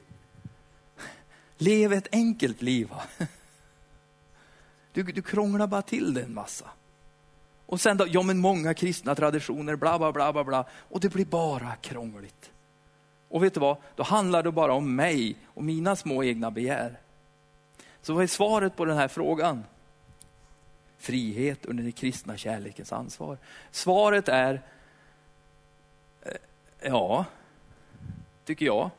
Lev ett enkelt liv. Va? Du, du krånglar bara till det en massa. Och sen då, ja men många kristna traditioner, bla bla bla bla bla. Och det blir bara krångligt. Och vet du vad, då handlar det bara om mig och mina små egna begär. Så vad är svaret på den här frågan? Frihet under den kristna kärlekens ansvar. Svaret är, eh, ja, tycker jag.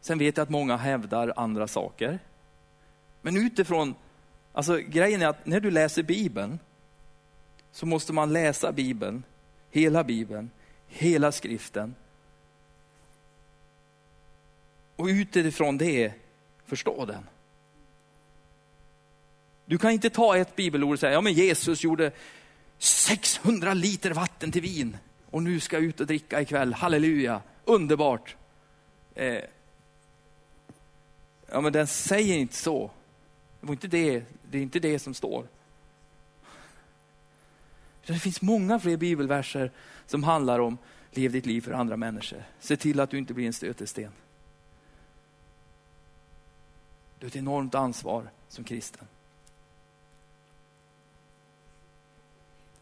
Sen vet jag att många hävdar andra saker. Men utifrån Alltså grejen är att när du läser Bibeln så måste man läsa Bibeln, hela Bibeln, hela skriften. Och utifrån det förstå den. Du kan inte ta ett bibelord och säga, ja men Jesus gjorde 600 liter vatten till vin och nu ska jag ut och dricka ikväll, halleluja, underbart. Eh, ja men den säger inte så. Det, var inte det, det är inte det som står. Det finns många fler bibelverser som handlar om lev ditt liv för andra människor. Se till att du inte blir en stötesten. Du har ett enormt ansvar som kristen.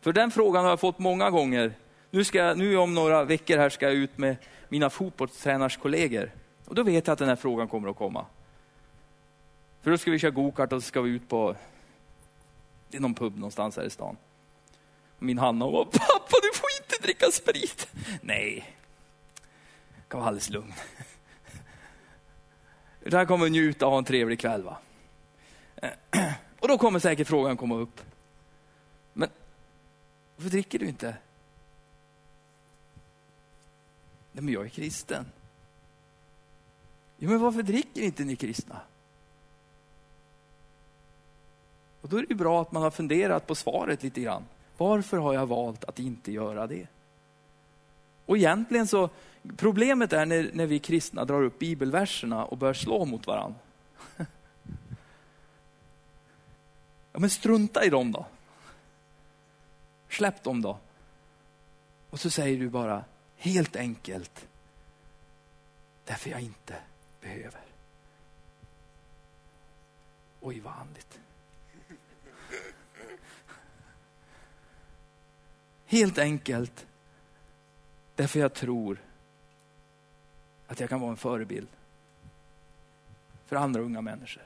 För den frågan har jag fått många gånger. Nu, ska jag, nu om några veckor här ska jag ut med mina fotbollstränarkollegor. Och då vet jag att den här frågan kommer att komma. För då ska vi köra gokart och så ska vi ut på det är någon pub någonstans här i stan. Min Hanna bara, pappa du får inte dricka sprit. Nej, jag kan vara alldeles lugn. Utan jag kommer njuta och ha en trevlig kväll. Va? Och då kommer säkert frågan komma upp. Men varför dricker du inte? Nej, men jag är kristen. Ja, men varför dricker inte ni kristna? Och då är det bra att man har funderat på svaret lite grann. Varför har jag valt att inte göra det? Och egentligen så, problemet är när, när vi kristna drar upp bibelverserna och börjar slå mot varandra. [laughs] Ja men strunta i dem då. Släpp dem då. Och så säger du bara, helt enkelt, därför jag inte behöver. Oj vad andligt. Helt enkelt därför jag tror att jag kan vara en förebild för andra unga människor.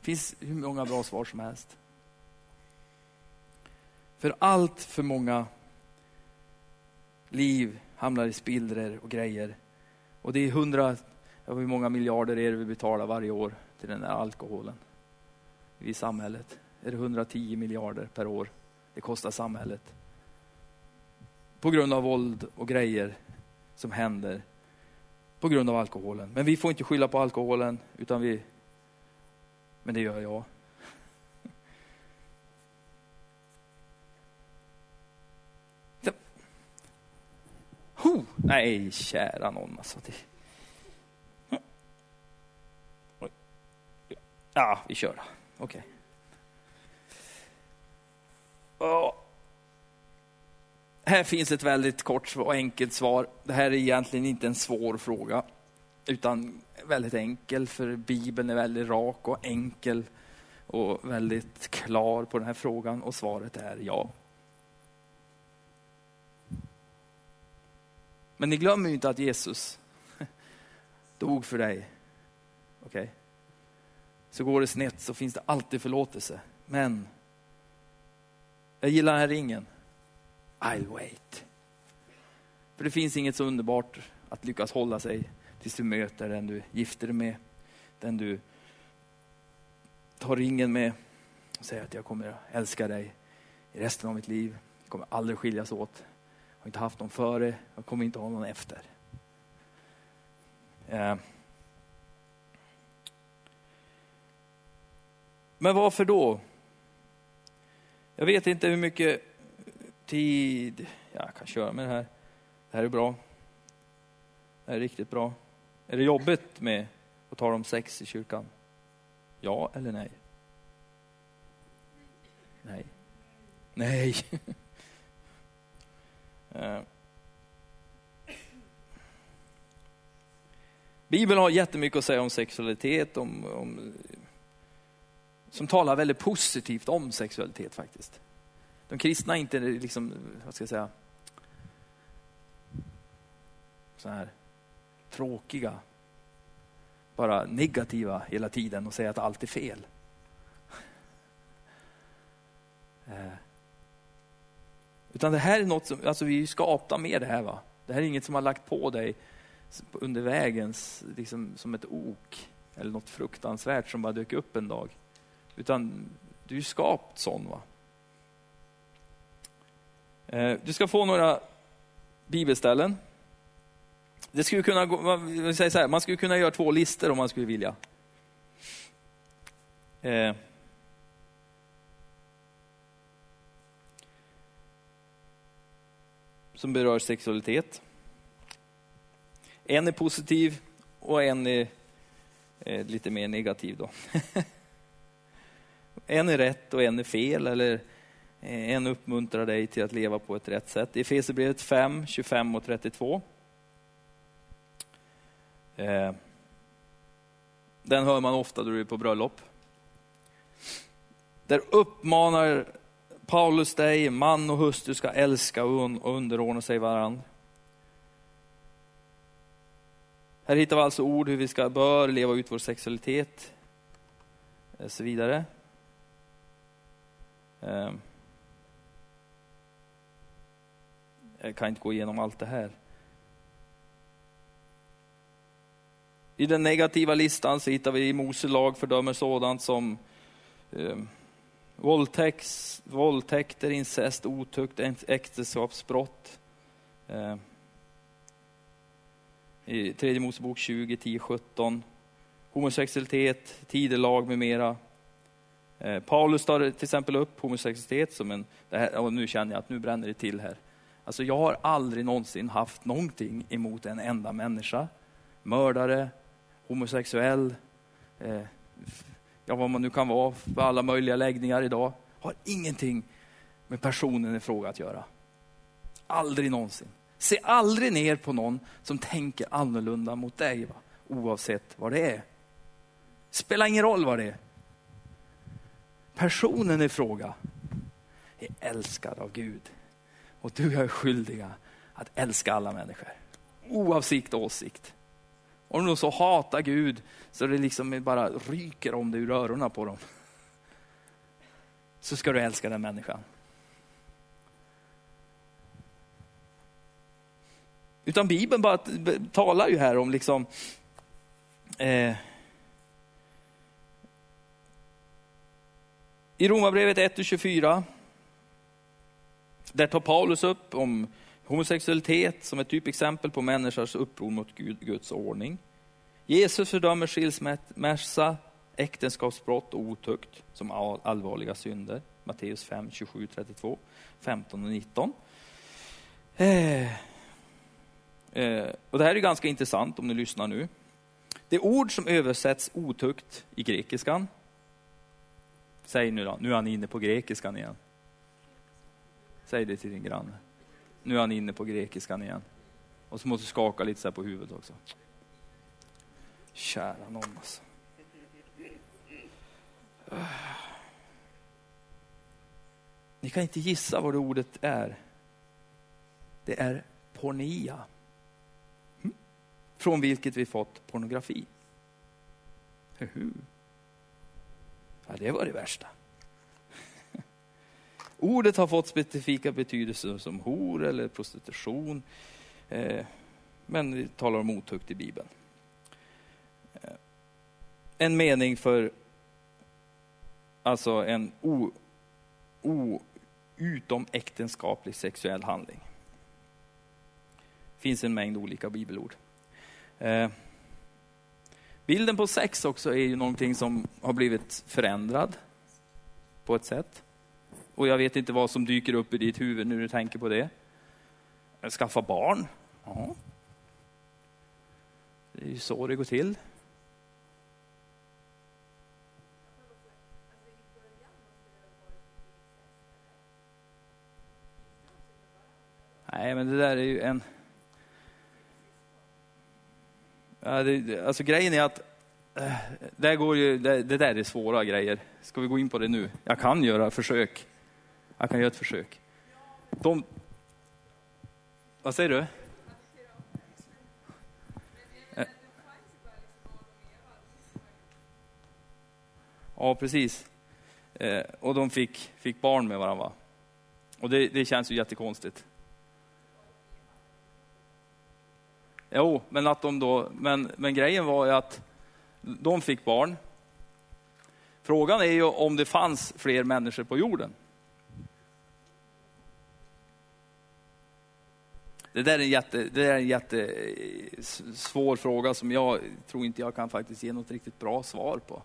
Det finns hur många bra svar som helst. För allt för många liv hamnar i spillror och grejer. Och det är hundra, hur många miljarder är det vi betalar varje år till den här alkoholen i samhället? Är det 110 miljarder per år det kostar samhället? På grund av våld och grejer som händer på grund av alkoholen. Men vi får inte skylla på alkoholen, utan vi... Men det gör jag. Ho! Nej, kära någon alltså. Det... Ja, vi kör. Okej. Okay här finns ett väldigt kort och enkelt svar. Det här är egentligen inte en svår fråga, utan väldigt enkel, för Bibeln är väldigt rak och enkel och väldigt klar på den här frågan och svaret är ja. Men ni glömmer ju inte att Jesus [laughs] dog för dig. Okej? Okay? Så går det snett så finns det alltid förlåtelse. Men jag gillar den här ringen. I'll wait. För det finns inget så underbart att lyckas hålla sig tills du möter den du gifter dig med, den du tar ringen med och säger att jag kommer älska dig i resten av mitt liv. Jag kommer aldrig skiljas åt. Jag har inte haft någon före, jag kommer inte ha någon efter. Eh. Men varför då? Jag vet inte hur mycket tid. Jag kan köra med det här. Det här är bra. Det här är riktigt bra. Är det jobbigt med att tala om sex i kyrkan? Ja eller nej? Nej. Nej. [laughs] Eh. Bibeln har jättemycket att säga om sexualitet, om, om, som talar väldigt positivt om sexualitet faktiskt. De kristna är inte liksom, vad ska jag säga, så här tråkiga, bara negativa hela tiden och säger att allt är fel. Eh. Utan det här är något som, alltså vi är skapta med det här. va. Det här är inget som har lagt på dig under vägen liksom, som ett ok eller något fruktansvärt som bara dök upp en dag. Utan du är skapt sån. Va? Eh, du ska få några bibelställen. Det skulle kunna gå, man, så här, man skulle kunna göra två listor om man skulle vilja. Eh. Som berör sexualitet. En är positiv och en är eh, lite mer negativ. Då. [laughs] en är rätt och en är fel. Eller Eh, en uppmuntrar dig till att leva på ett rätt sätt. Efesierbrevet 5, 25 och 32. Eh, den hör man ofta då du är på bröllop. Där uppmanar Paulus dig, man och hustru ska älska och underordna sig varandra. Här hittar vi alltså ord hur vi ska, bör leva ut vår sexualitet och så vidare. Jag kan inte gå igenom allt det här. I den negativa listan så hittar vi i Mose lag fördömer sådant som eh, våldtäkt, våldtäkter, incest, otukt, äktenskapsbrott. Eh, I tredje Mosebok 20, 10, 17. Homosexualitet, tidelag med mera. Eh, Paulus tar till exempel upp homosexualitet som en, det här, och nu känner jag att nu bränner det till här. Alltså jag har aldrig någonsin haft någonting emot en enda människa. Mördare, homosexuell, eh, ja vad man nu kan vara för alla möjliga läggningar idag. Har ingenting med personen i fråga att göra. Aldrig någonsin. Se aldrig ner på någon som tänker annorlunda mot dig, va? oavsett vad det är. Spelar ingen roll vad det är. Personen i fråga är älskad av Gud. Och du och jag är skyldiga att älska alla människor. Oavsett åsikt. Om de så hatar Gud så det liksom bara ryker om det ur öronen på dem. Så ska du älska den människan. Utan Bibeln bara talar ju här om liksom eh, I Romarbrevet 1-24, där tar Paulus upp om homosexualitet som ett typexempel på människors uppror mot Gud, Guds ordning. Jesus fördömer skilsmässa, äktenskapsbrott och otukt som allvarliga synder. Matteus 5, 27, 32, 15 och 19. Eh, eh, och det här är ganska intressant om ni lyssnar nu. Det ord som översätts otukt i grekiskan, säg nu då, nu är han inne på grekiskan igen. Säg det till din granne. Nu är han inne på grekiskan igen. Och så måste du skaka lite så på huvudet också. Kära någon alltså. Ni kan inte gissa vad det ordet är. Det är pornia. Från vilket vi fått pornografi. Ja, det var det värsta. Ordet har fått specifika betydelser som hor eller prostitution. Eh, men vi talar om otukt i Bibeln. Eh, en mening för alltså en o, o, utomäktenskaplig sexuell handling. Det finns en mängd olika bibelord. Eh, bilden på sex också är ju någonting som har blivit förändrad på ett sätt. Och jag vet inte vad som dyker upp i ditt huvud när du tänker på det. Skaffa barn? Ja. Det är ju så det går till. Nej, men det där är ju en... Ja, det, alltså grejen är att äh, det, går ju, det, det, där är svåra grejer. Ska vi gå in på det nu? Jag kan göra försök. Jag kan göra ett försök. De... Vad säger du? Eh. Ja, precis. Eh, och de fick, fick barn med varandra. Och det, det känns ju jättekonstigt. Jo, men att de då, men, men grejen var ju att de fick barn. Frågan är ju om det fanns fler människor på jorden. Det där är en, jätte, det är en jättesvår fråga som jag tror inte jag kan faktiskt ge något riktigt bra svar på.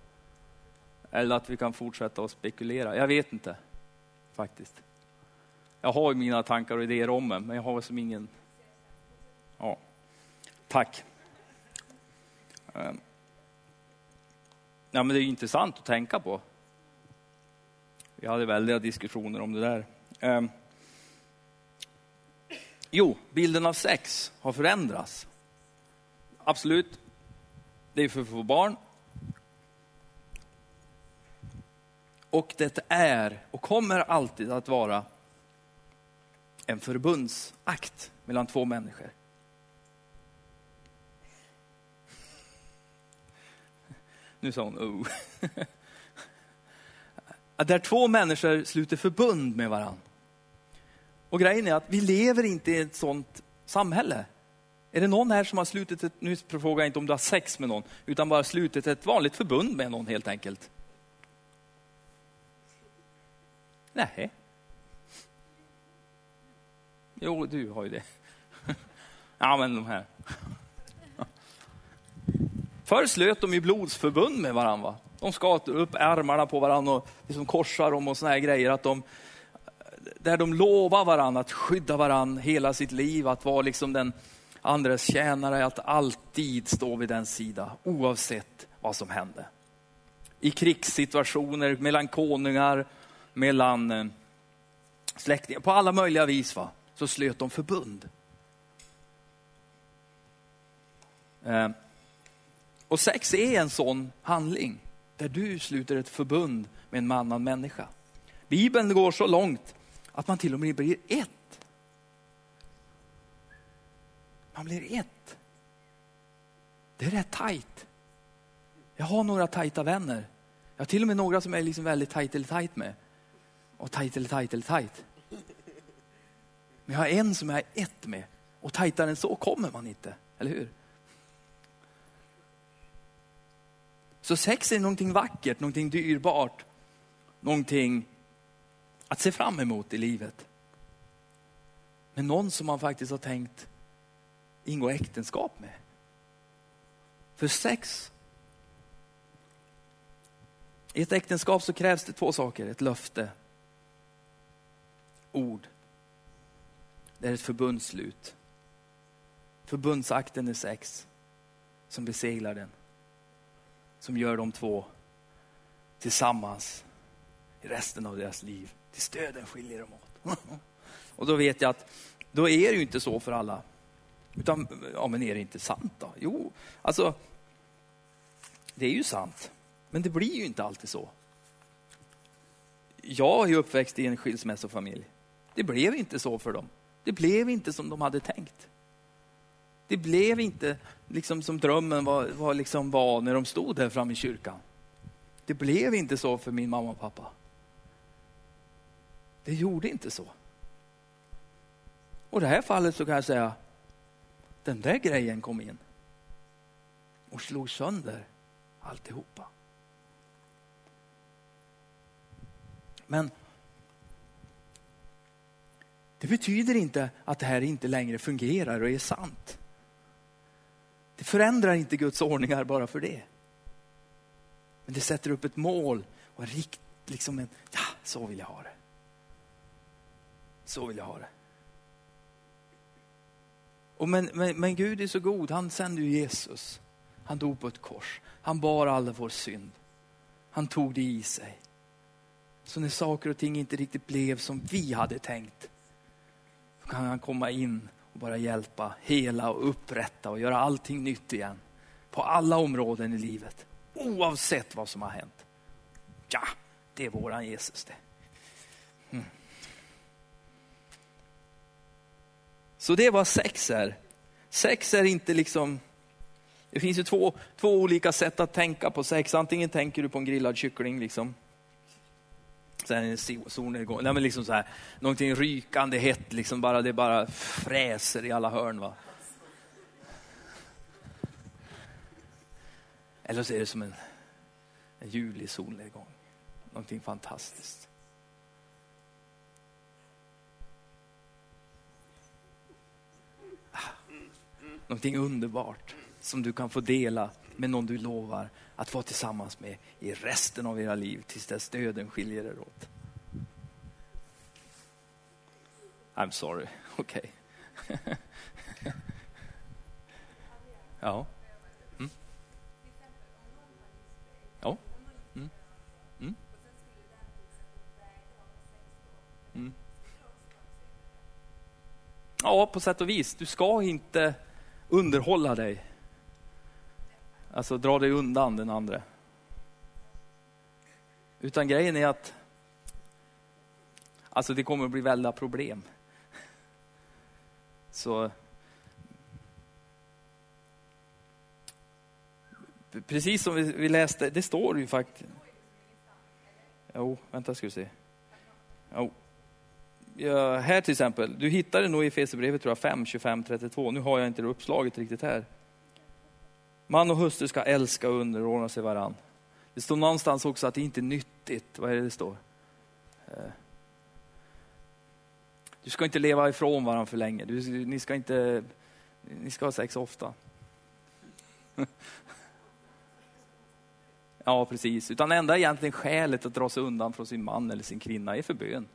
Eller att vi kan fortsätta att spekulera. Jag vet inte, faktiskt. Jag har mina tankar och idéer om det, men jag har som ingen... Ja. Tack. Ehm. Ja, men det är intressant att tänka på. Vi hade väldiga diskussioner om det där. Ehm. Jo, bilden av sex har förändrats. Absolut, det är för att få barn. Och det är och kommer alltid att vara en förbundsakt mellan två människor. Nu sa hon oh. [laughs] Där två människor sluter förbund med varandra. Och grejen är att vi lever inte i ett sånt samhälle. Är det någon här som har slutit ett, nu frågar jag inte om du har sex med någon, utan bara slutit ett vanligt förbund med någon helt enkelt? Nej. Jo, du har ju det. [laughs] Ja, men de här. Förr slöt de ju blodsförbund med varandra. De skar upp ärmarna på varandra och liksom korsar dem och såna här grejer. Att de, där de lovar varandra att skydda varandra hela sitt liv, att vara liksom den andres tjänare, att alltid stå vid den sida, oavsett vad som hände. I krigssituationer, mellan konungar, mellan eh, släktingar, på alla möjliga vis va? så slöt de förbund. Eh, och sex är en sån handling där du sluter ett förbund med en annan människa. Bibeln går så långt att man till och med blir ett. Man blir ett. Det är rätt tajt. Jag har några tajta vänner. Jag har till och med några som är liksom väldigt tajt eller tajt med. Och tajt eller tajt eller tajt. Men jag har en som jag är ett med. Och tajtare än så kommer man inte, eller hur? Så sex är någonting vackert, någonting dyrbart, någonting att se fram emot i livet. Men någon som man faktiskt har tänkt ingå äktenskap med. För sex, i ett äktenskap så krävs det två saker, ett löfte, ord. Det är ett förbundsslut. Förbundsakten är sex som beseglar den som gör de två tillsammans i resten av deras liv. Till stöden skiljer de åt. [laughs] Och då vet jag att då är det ju inte så för alla. Utan, ja men är det inte sant då? Jo, alltså det är ju sant. Men det blir ju inte alltid så. Jag är uppväxt i en skilsmässofamilj. Det blev inte så för dem. Det blev inte som de hade tänkt. Det blev inte liksom som drömmen var, var, liksom var när de stod där framme i kyrkan. Det blev inte så för min mamma och pappa. Det gjorde inte så. Och i det här fallet så kan jag säga, den där grejen kom in och slog sönder alltihopa. Men det betyder inte att det här inte längre fungerar och är sant. Det förändrar inte Guds ordningar bara för det. Men det sätter upp ett mål och rikt, liksom en, ja, så vill jag ha det. Så vill jag ha det. Och men, men, men Gud är så god, han sände ju Jesus. Han dog på ett kors. Han bar all vår synd. Han tog det i sig. Så när saker och ting inte riktigt blev som vi hade tänkt, så kan han komma in och bara hjälpa, hela och upprätta och göra allting nytt igen. På alla områden i livet. Oavsett vad som har hänt. Ja, det är våran Jesus det. Så det är vad sex är. Sex är inte liksom, det finns ju två, två olika sätt att tänka på sex. Antingen tänker du på en grillad kyckling liksom sen solnedgång. Nej, men liksom så här, någonting rykande hett, liksom bara, det bara fräser i alla hörn. Va? Eller så är det som en, en ljuvlig solnedgång. Någonting fantastiskt. någonting underbart som du kan få dela med någon du lovar att vara tillsammans med i resten av era liv tills dess döden skiljer er åt. I'm sorry, [laughs] okej. Okay. [laughs] ja. Mm. Ja. Mm. Mm. Mm. Ja, på sätt och vis. Du ska inte underhålla dig. Alltså dra dig undan den andra. Utan grejen är att alltså det kommer att bli väldiga problem. Så precis som vi, läste, det står ju faktiskt. Jo, vänta ska vi se. Jo. Här till exempel, du hittar det nog i Efesierbrevet 5, 25, 32. Nu har jag inte det uppslaget riktigt här. Man och hustru ska älska och underordna sig varann. Det står någonstans också att det inte är nyttigt. Vad är det det står? Eh. Du ska inte leva ifrån varandra för länge. Du, ni ska inte, ni ska ha sex ofta. [laughs] Ja, precis. Utan enda egentligen skälet att dra sig undan från sin man eller sin kvinna är för bön.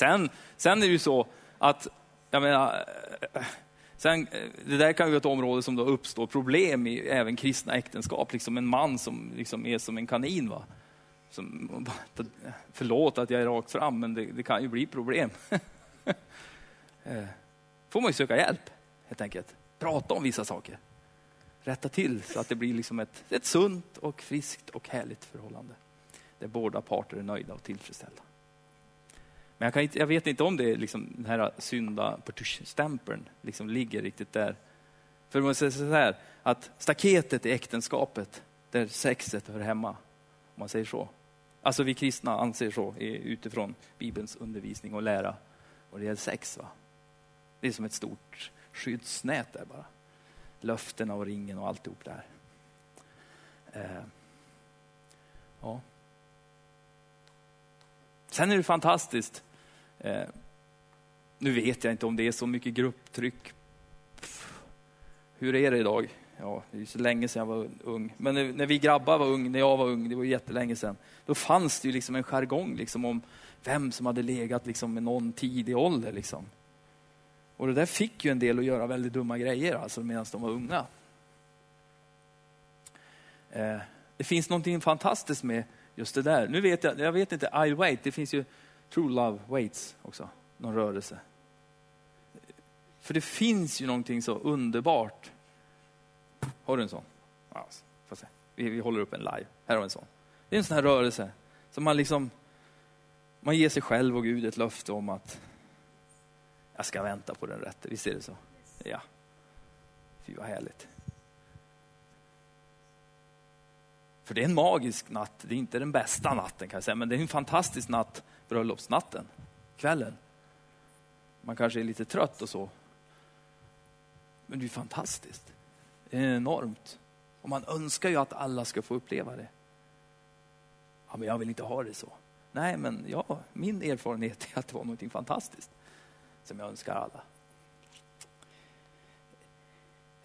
Sen, sen är det ju så att, jag menar, sen, det där kan ju vara ett område som då uppstår problem i även kristna äktenskap. Liksom en man som liksom är som en kanin. Va? Som, [laughs] förlåt att jag är rakt fram, men det, det kan ju bli problem. [laughs] Eh, får man ju söka hjälp, helt enkelt. Prata om vissa saker rätta till så att det blir liksom ett, ett sunt och friskt och härligt förhållande. Där båda parter är nöjda och tillfredsställda. Men jag, kan inte, jag vet inte om det är liksom den här synda stämpeln liksom ligger riktigt där. För man säger så här, att staketet i äktenskapet, där sexet hör hemma, om man säger så. Alltså vi kristna anser så utifrån Bibelns undervisning och lära vad det gäller sex. Va? Det är som ett stort skyddsnät där bara löftena och ringen och alltihop där. Eh, ja. Sen är det fantastiskt. Eh, nu vet jag inte om det är så mycket grupptryck. Pff, hur är det idag? Ja, det är så länge sedan jag var ung. Men när, när vi grabbar var ung, när jag var ung, det var jättelänge sedan. Då fanns det ju liksom en jargong liksom om vem som hade legat liksom med någon tidig ålder. Liksom. Och det där fick ju en del att göra väldigt dumma grejer alltså medan de var unga. Eh, det finns någonting fantastiskt med just det där. Nu vet jag, jag vet inte, I wait, det finns ju True Love Waits också, någon rörelse. För det finns ju någonting så underbart. Har du en sån? Ja, får se. Vi, vi håller upp en live. Här har vi en sån. Det är en sån här rörelse som man liksom, man ger sig själv och Gud ett löfte om att jag ska vänta på den rätte. Visst är det så? Ja. Fy vad härligt. För det är en magisk natt. Det är inte den bästa natten kan jag säga, men det är en fantastisk natt, bröllopsnatten, kvällen. Man kanske är lite trött och så. Men det är fantastiskt. Det är enormt. Och man önskar ju att alla ska få uppleva det. Ja, men jag vill inte ha det så. Nej, men ja, min erfarenhet är att det var något fantastiskt som jag önskar alla.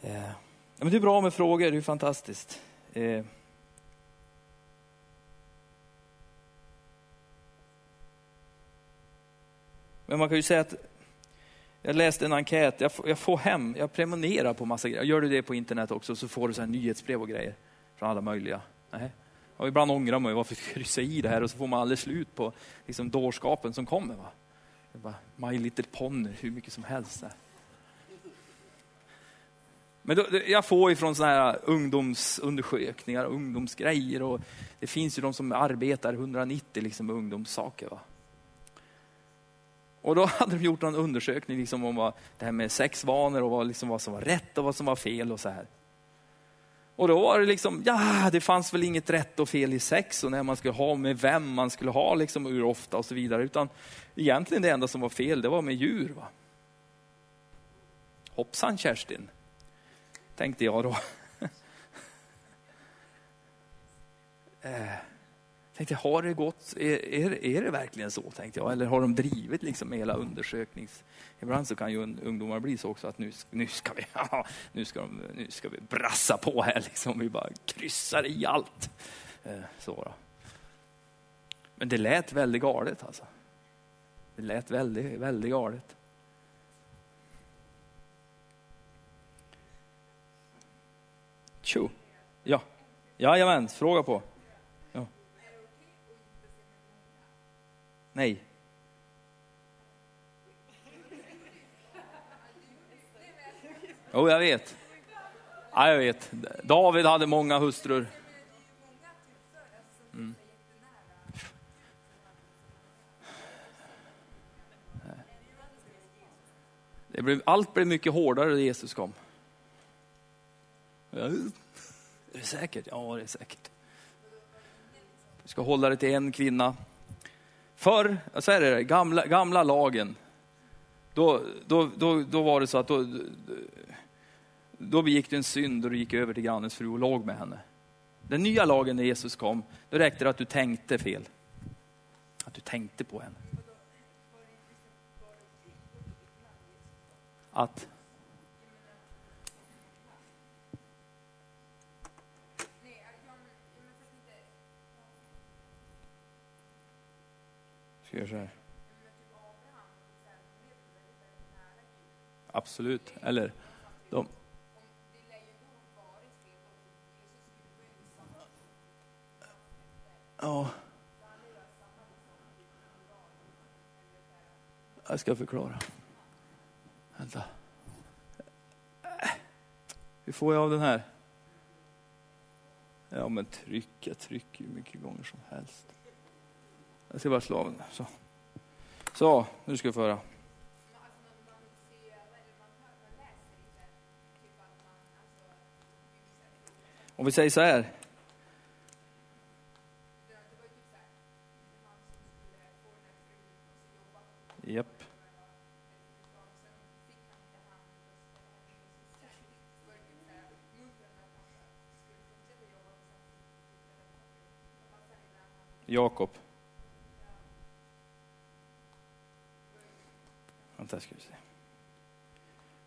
Eh, men det är bra med frågor, det är fantastiskt. Eh, men man kan ju säga att jag läste en enkät, jag får, jag får hem, jag prenumererar på massa grejer. Gör du det på internet också så får du så här nyhetsbrev och grejer från alla möjliga. Nej. Och ibland ångrar man ju varför kryssa i det här och så får man aldrig slut på liksom, dårskapen som kommer. Va? Det bara, My Little Pony, hur mycket som helst. Där. Men då, jag får ifrån sådana här ungdomsundersökningar, ungdomsgrejer och det finns ju de som arbetar 190 liksom med ungdomssaker. Va? Och då [laughs] hade de gjort en undersökning liksom om vad, det här med sexvanor och vad, liksom vad som var rätt och vad som var fel och så här. Och då var det liksom, ja, det fanns väl inget rätt och fel i sex och när man skulle ha med vem man skulle ha liksom, hur ofta och så vidare. Utan egentligen det enda som var fel, det var med djur. Va? Hoppsan Kerstin, tänkte jag då. [laughs] eh, tänkte, har det gått, är, är, är det verkligen så? tänkte jag. Eller har de drivit liksom hela undersöknings... Ibland så kan ju ungdomar bli så också att nu, nu, ska, vi, [laughs] nu, ska, de, nu ska vi brassa på här, liksom. vi bara kryssar i allt. Eh, så då. Men det lät väldigt galet alltså. Det lät väldigt, väldigt galet. Tjo. Ja. Jajamän, fråga på. Nej. Jo, jag vet. Ja, jag vet. David hade många hustrur. Mm. Blev, allt blev mycket hårdare när Jesus kom. Ja, är det säkert? Ja, det är säkert. Du ska hålla dig till en kvinna. Förr, så är det, gamla, gamla lagen, då, då, då, då var det så att då, då begick du en synd och du gick över till grannens fru och låg med henne. Den nya lagen när Jesus kom, då räckte det att du tänkte fel. Att du tänkte på henne. Att Ska göra så här? Absolut, eller de... Ja. Jag ska förklara. Vänta. Hur får jag av den här? Ja men tryck, jag trycker hur mycket gånger som helst. Jag ska bara slå av den. Så. Så, nu ska vi få höra. Om vi säger så här. Japp. Jakob. Vänta, ska vi se.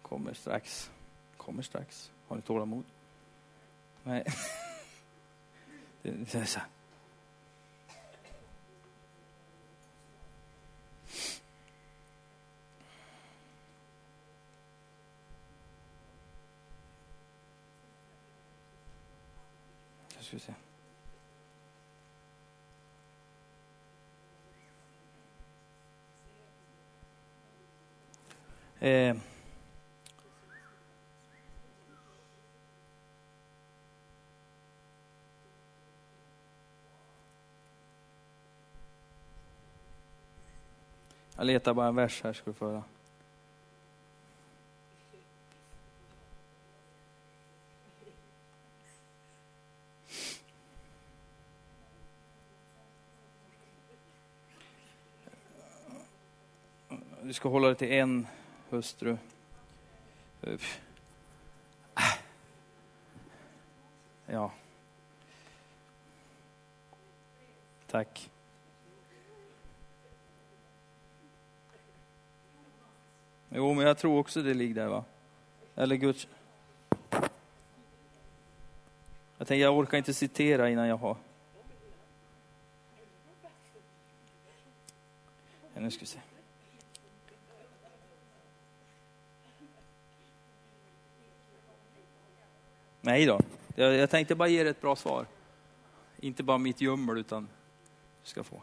Kommer strax. Kommer strax. Har ni tålamod? Nej. [laughs] Det är så här. Ska vi se. Eh. Jag letar bara en vers här, ska du få höra. Du ska hålla dig till en hustru. Äh. Ja. Tack. Jo, men jag tror också det ligger där va? Eller Guds... Jag tänker, jag orkar inte citera innan jag har... Ja, nu ska vi se. Nej då. Jag, jag tänkte bara ge dig ett bra svar. Inte bara mitt gömmel, utan du ska få.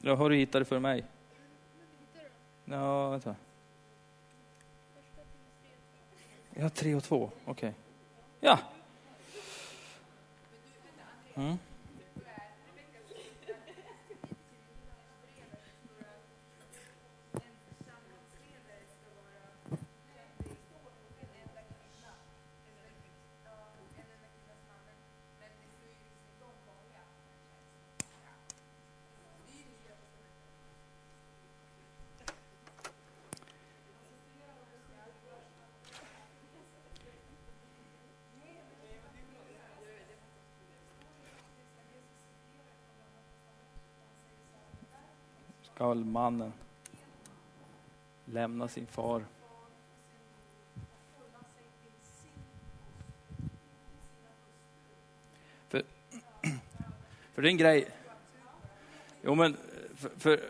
Ja, har du hittat det för mig? Ja, vänta. Ja, tre och två, okej. Okay. Ja. Mm. Skall mannen lämna sin far. För, [clears throat] för det är en grej. Jo men, för, för,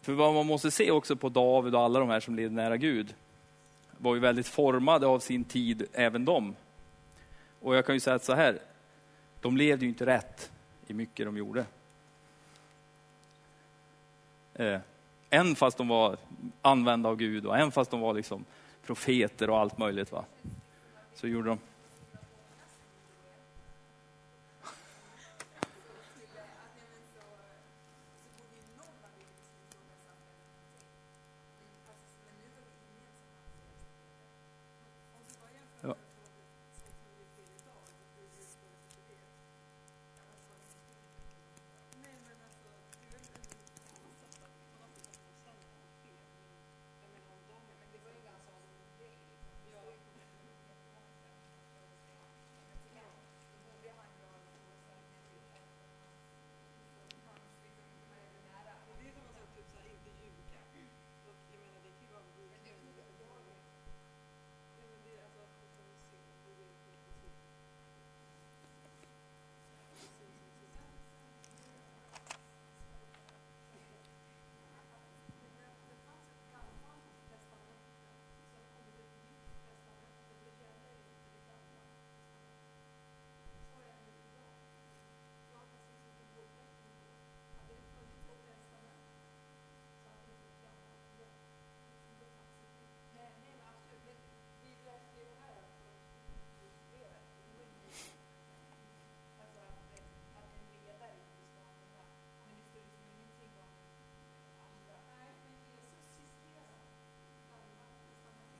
för vad man måste se också på David och alla de här som levde nära Gud, var ju väldigt formade av sin tid, även de. Och jag kan ju säga att så här, de levde ju inte rätt i mycket de gjorde. Eh, än fast de var använda av Gud och än fast de var liksom profeter och allt möjligt. Va? Så gjorde de.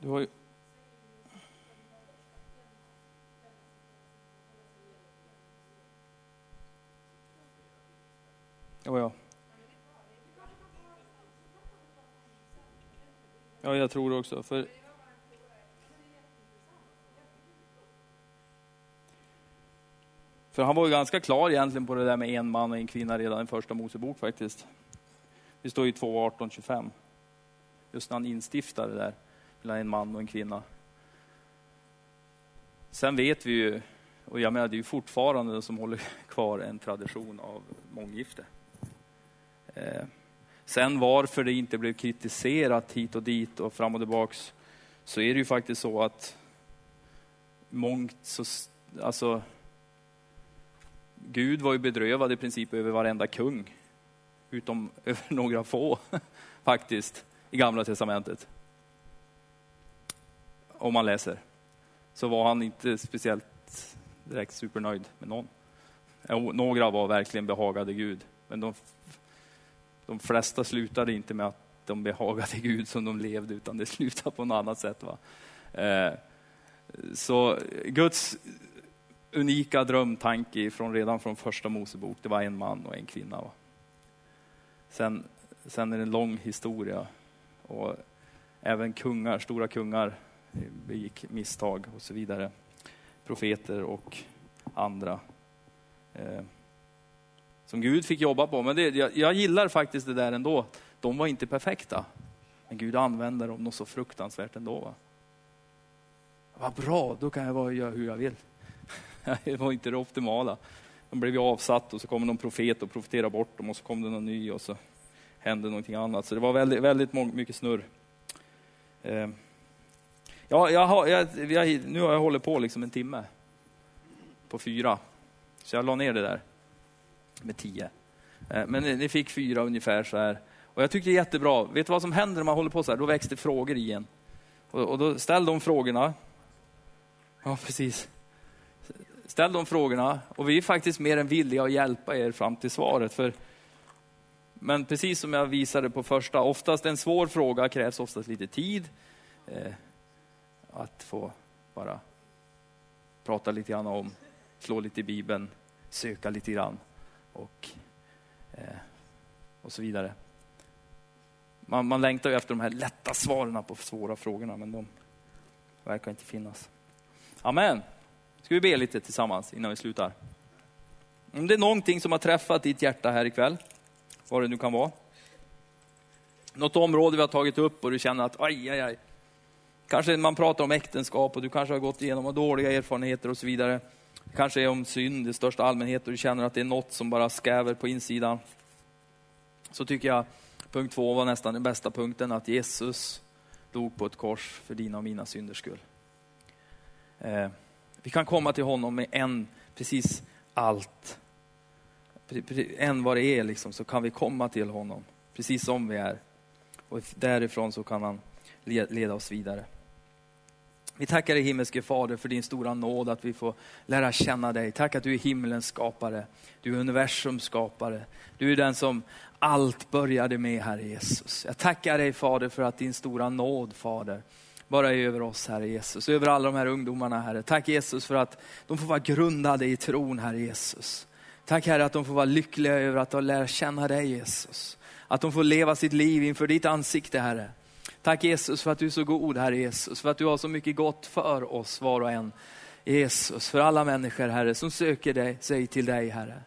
Du har ju... Ja, ja. Ja, jag tror också. För... För han var ju ganska klar egentligen på det där med en man och en kvinna redan i första Mosebok faktiskt. Det står ju 2.18.25, Just när han instiftade det där mellan en man och en kvinna. Sen vet vi ju, och jag menar det är ju fortfarande som håller [laughs] kvar en tradition av månggifte. Eh, sen varför det inte blev kritiserat hit och dit och fram och tillbaks, så är det ju faktiskt så att mångt så, alltså Gud var ju bedrövad i princip över varenda kung, utom [laughs] över några få [laughs] faktiskt, i Gamla Testamentet om man läser, så var han inte speciellt direkt supernöjd med någon. Några var verkligen behagade Gud, men de, de flesta slutade inte med att de behagade [laughs] Gud som de levde, utan det slutade på något annat sätt. Va? Eh, så Guds unika drömtanke från, redan från första Mosebok, det var en man och en kvinna. Va? Sen, sen är det en lång historia. Och även kungar, stora kungar Eh, begick misstag och så vidare. Profeter och andra. Eh, som Gud fick jobba på. Men det, jag, jag, gillar faktiskt det där ändå. De var inte perfekta. Men Gud använde dem något så fruktansvärt ändå. Va? Vad bra, då kan jag bara göra hur jag vill. [laughs] det var inte det optimala. De blev ju avsatt och så kom någon profet och profeterade bort dem och så kom det någon ny och så hände någonting annat. Så det var väldigt, väldigt mycket snurr. Eh. Ja, jag har, jag, jag, nu har jag hållit på liksom en timme på fyra. Så jag la ner det där med tio. Eh, men ni fick fyra ungefär så här. Och jag tycker det är jättebra. Vet du vad som händer när man håller på så här? Då väcks det frågor i en. Och, och då ställ de frågorna. Ja, precis. Ställ de frågorna och vi är faktiskt mer än villiga att hjälpa er fram till svaret. För, men precis som jag visade på första, oftast en svår fråga krävs oftast lite tid. Eh, att få bara prata lite grann om, slå lite i Bibeln, söka lite grann och, eh, och så vidare. Man, man längtar ju efter de här lätta svaren på svåra frågorna, men de verkar inte finnas. Amen. Ska vi be lite tillsammans innan vi slutar? Om det är någonting som har träffat ditt hjärta här ikväll, vad det nu kan vara. Något område vi har tagit upp och du känner att aj, aj, aj, Kanske man pratar om äktenskap och du kanske har gått igenom dåliga erfarenheter och så vidare. Kanske är om synd i största allmänhet och du känner att det är något som bara skäver på insidan. Så tycker jag punkt två var nästan den bästa punkten, att Jesus dog på ett kors för dina och mina synders skull. Eh, Vi kan komma till honom med en, precis allt. En vad det är liksom, så kan vi komma till honom, precis som vi är. Och därifrån så kan han leda oss vidare. Vi tackar dig himmelske Fader för din stora nåd att vi får lära känna dig. Tack att du är himlens skapare. Du är universums skapare. Du är den som allt började med, Herre Jesus. Jag tackar dig Fader för att din stora nåd, Fader, bara är över oss, Herre Jesus. Över alla de här ungdomarna, Herre. Tack Jesus för att de får vara grundade i tron, Herre Jesus. Tack Herre att de får vara lyckliga över att de lär känna dig, Jesus. Att de får leva sitt liv inför ditt ansikte, Herre. Tack Jesus för att du är så god, Herre Jesus. För att du har så mycket gott för oss var och en. Jesus, för alla människor, Herre, som söker dig, sig till dig, Herre.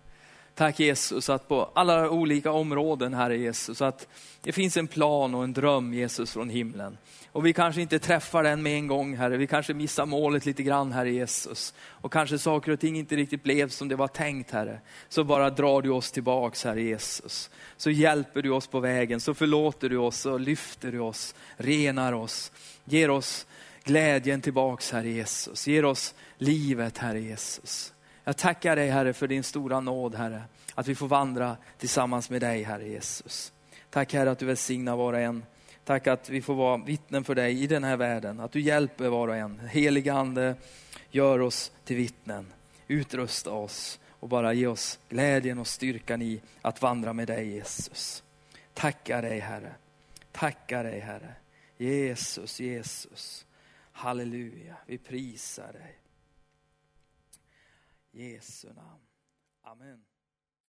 Tack Jesus att på alla olika områden, Herre Jesus, att det finns en plan och en dröm, Jesus, från himlen. Och vi kanske inte träffar den med en gång, Herre. Vi kanske missar målet lite grann, Herre Jesus. Och kanske saker och ting inte riktigt blev som det var tänkt, Herre. Så bara drar du oss tillbaks, Herre Jesus. Så hjälper du oss på vägen, så förlåter du oss, så lyfter du oss, renar oss, ger oss glädjen tillbaks, Herre Jesus. Ger oss livet, Herre Jesus. Jag tackar dig, Herre, för din stora nåd, Herre. Att vi får vandra tillsammans med dig, Herre Jesus. Tack, Herre, att du välsignar var och en. Tack att vi får vara vittnen för dig i den här världen. Att du hjälper var och en. Helige Ande, gör oss till vittnen. Utrusta oss och bara ge oss glädjen och styrkan i att vandra med dig Jesus. Tackar dig Herre. Tackar dig Herre. Jesus, Jesus. Halleluja, vi prisar dig. Jesu namn. Amen.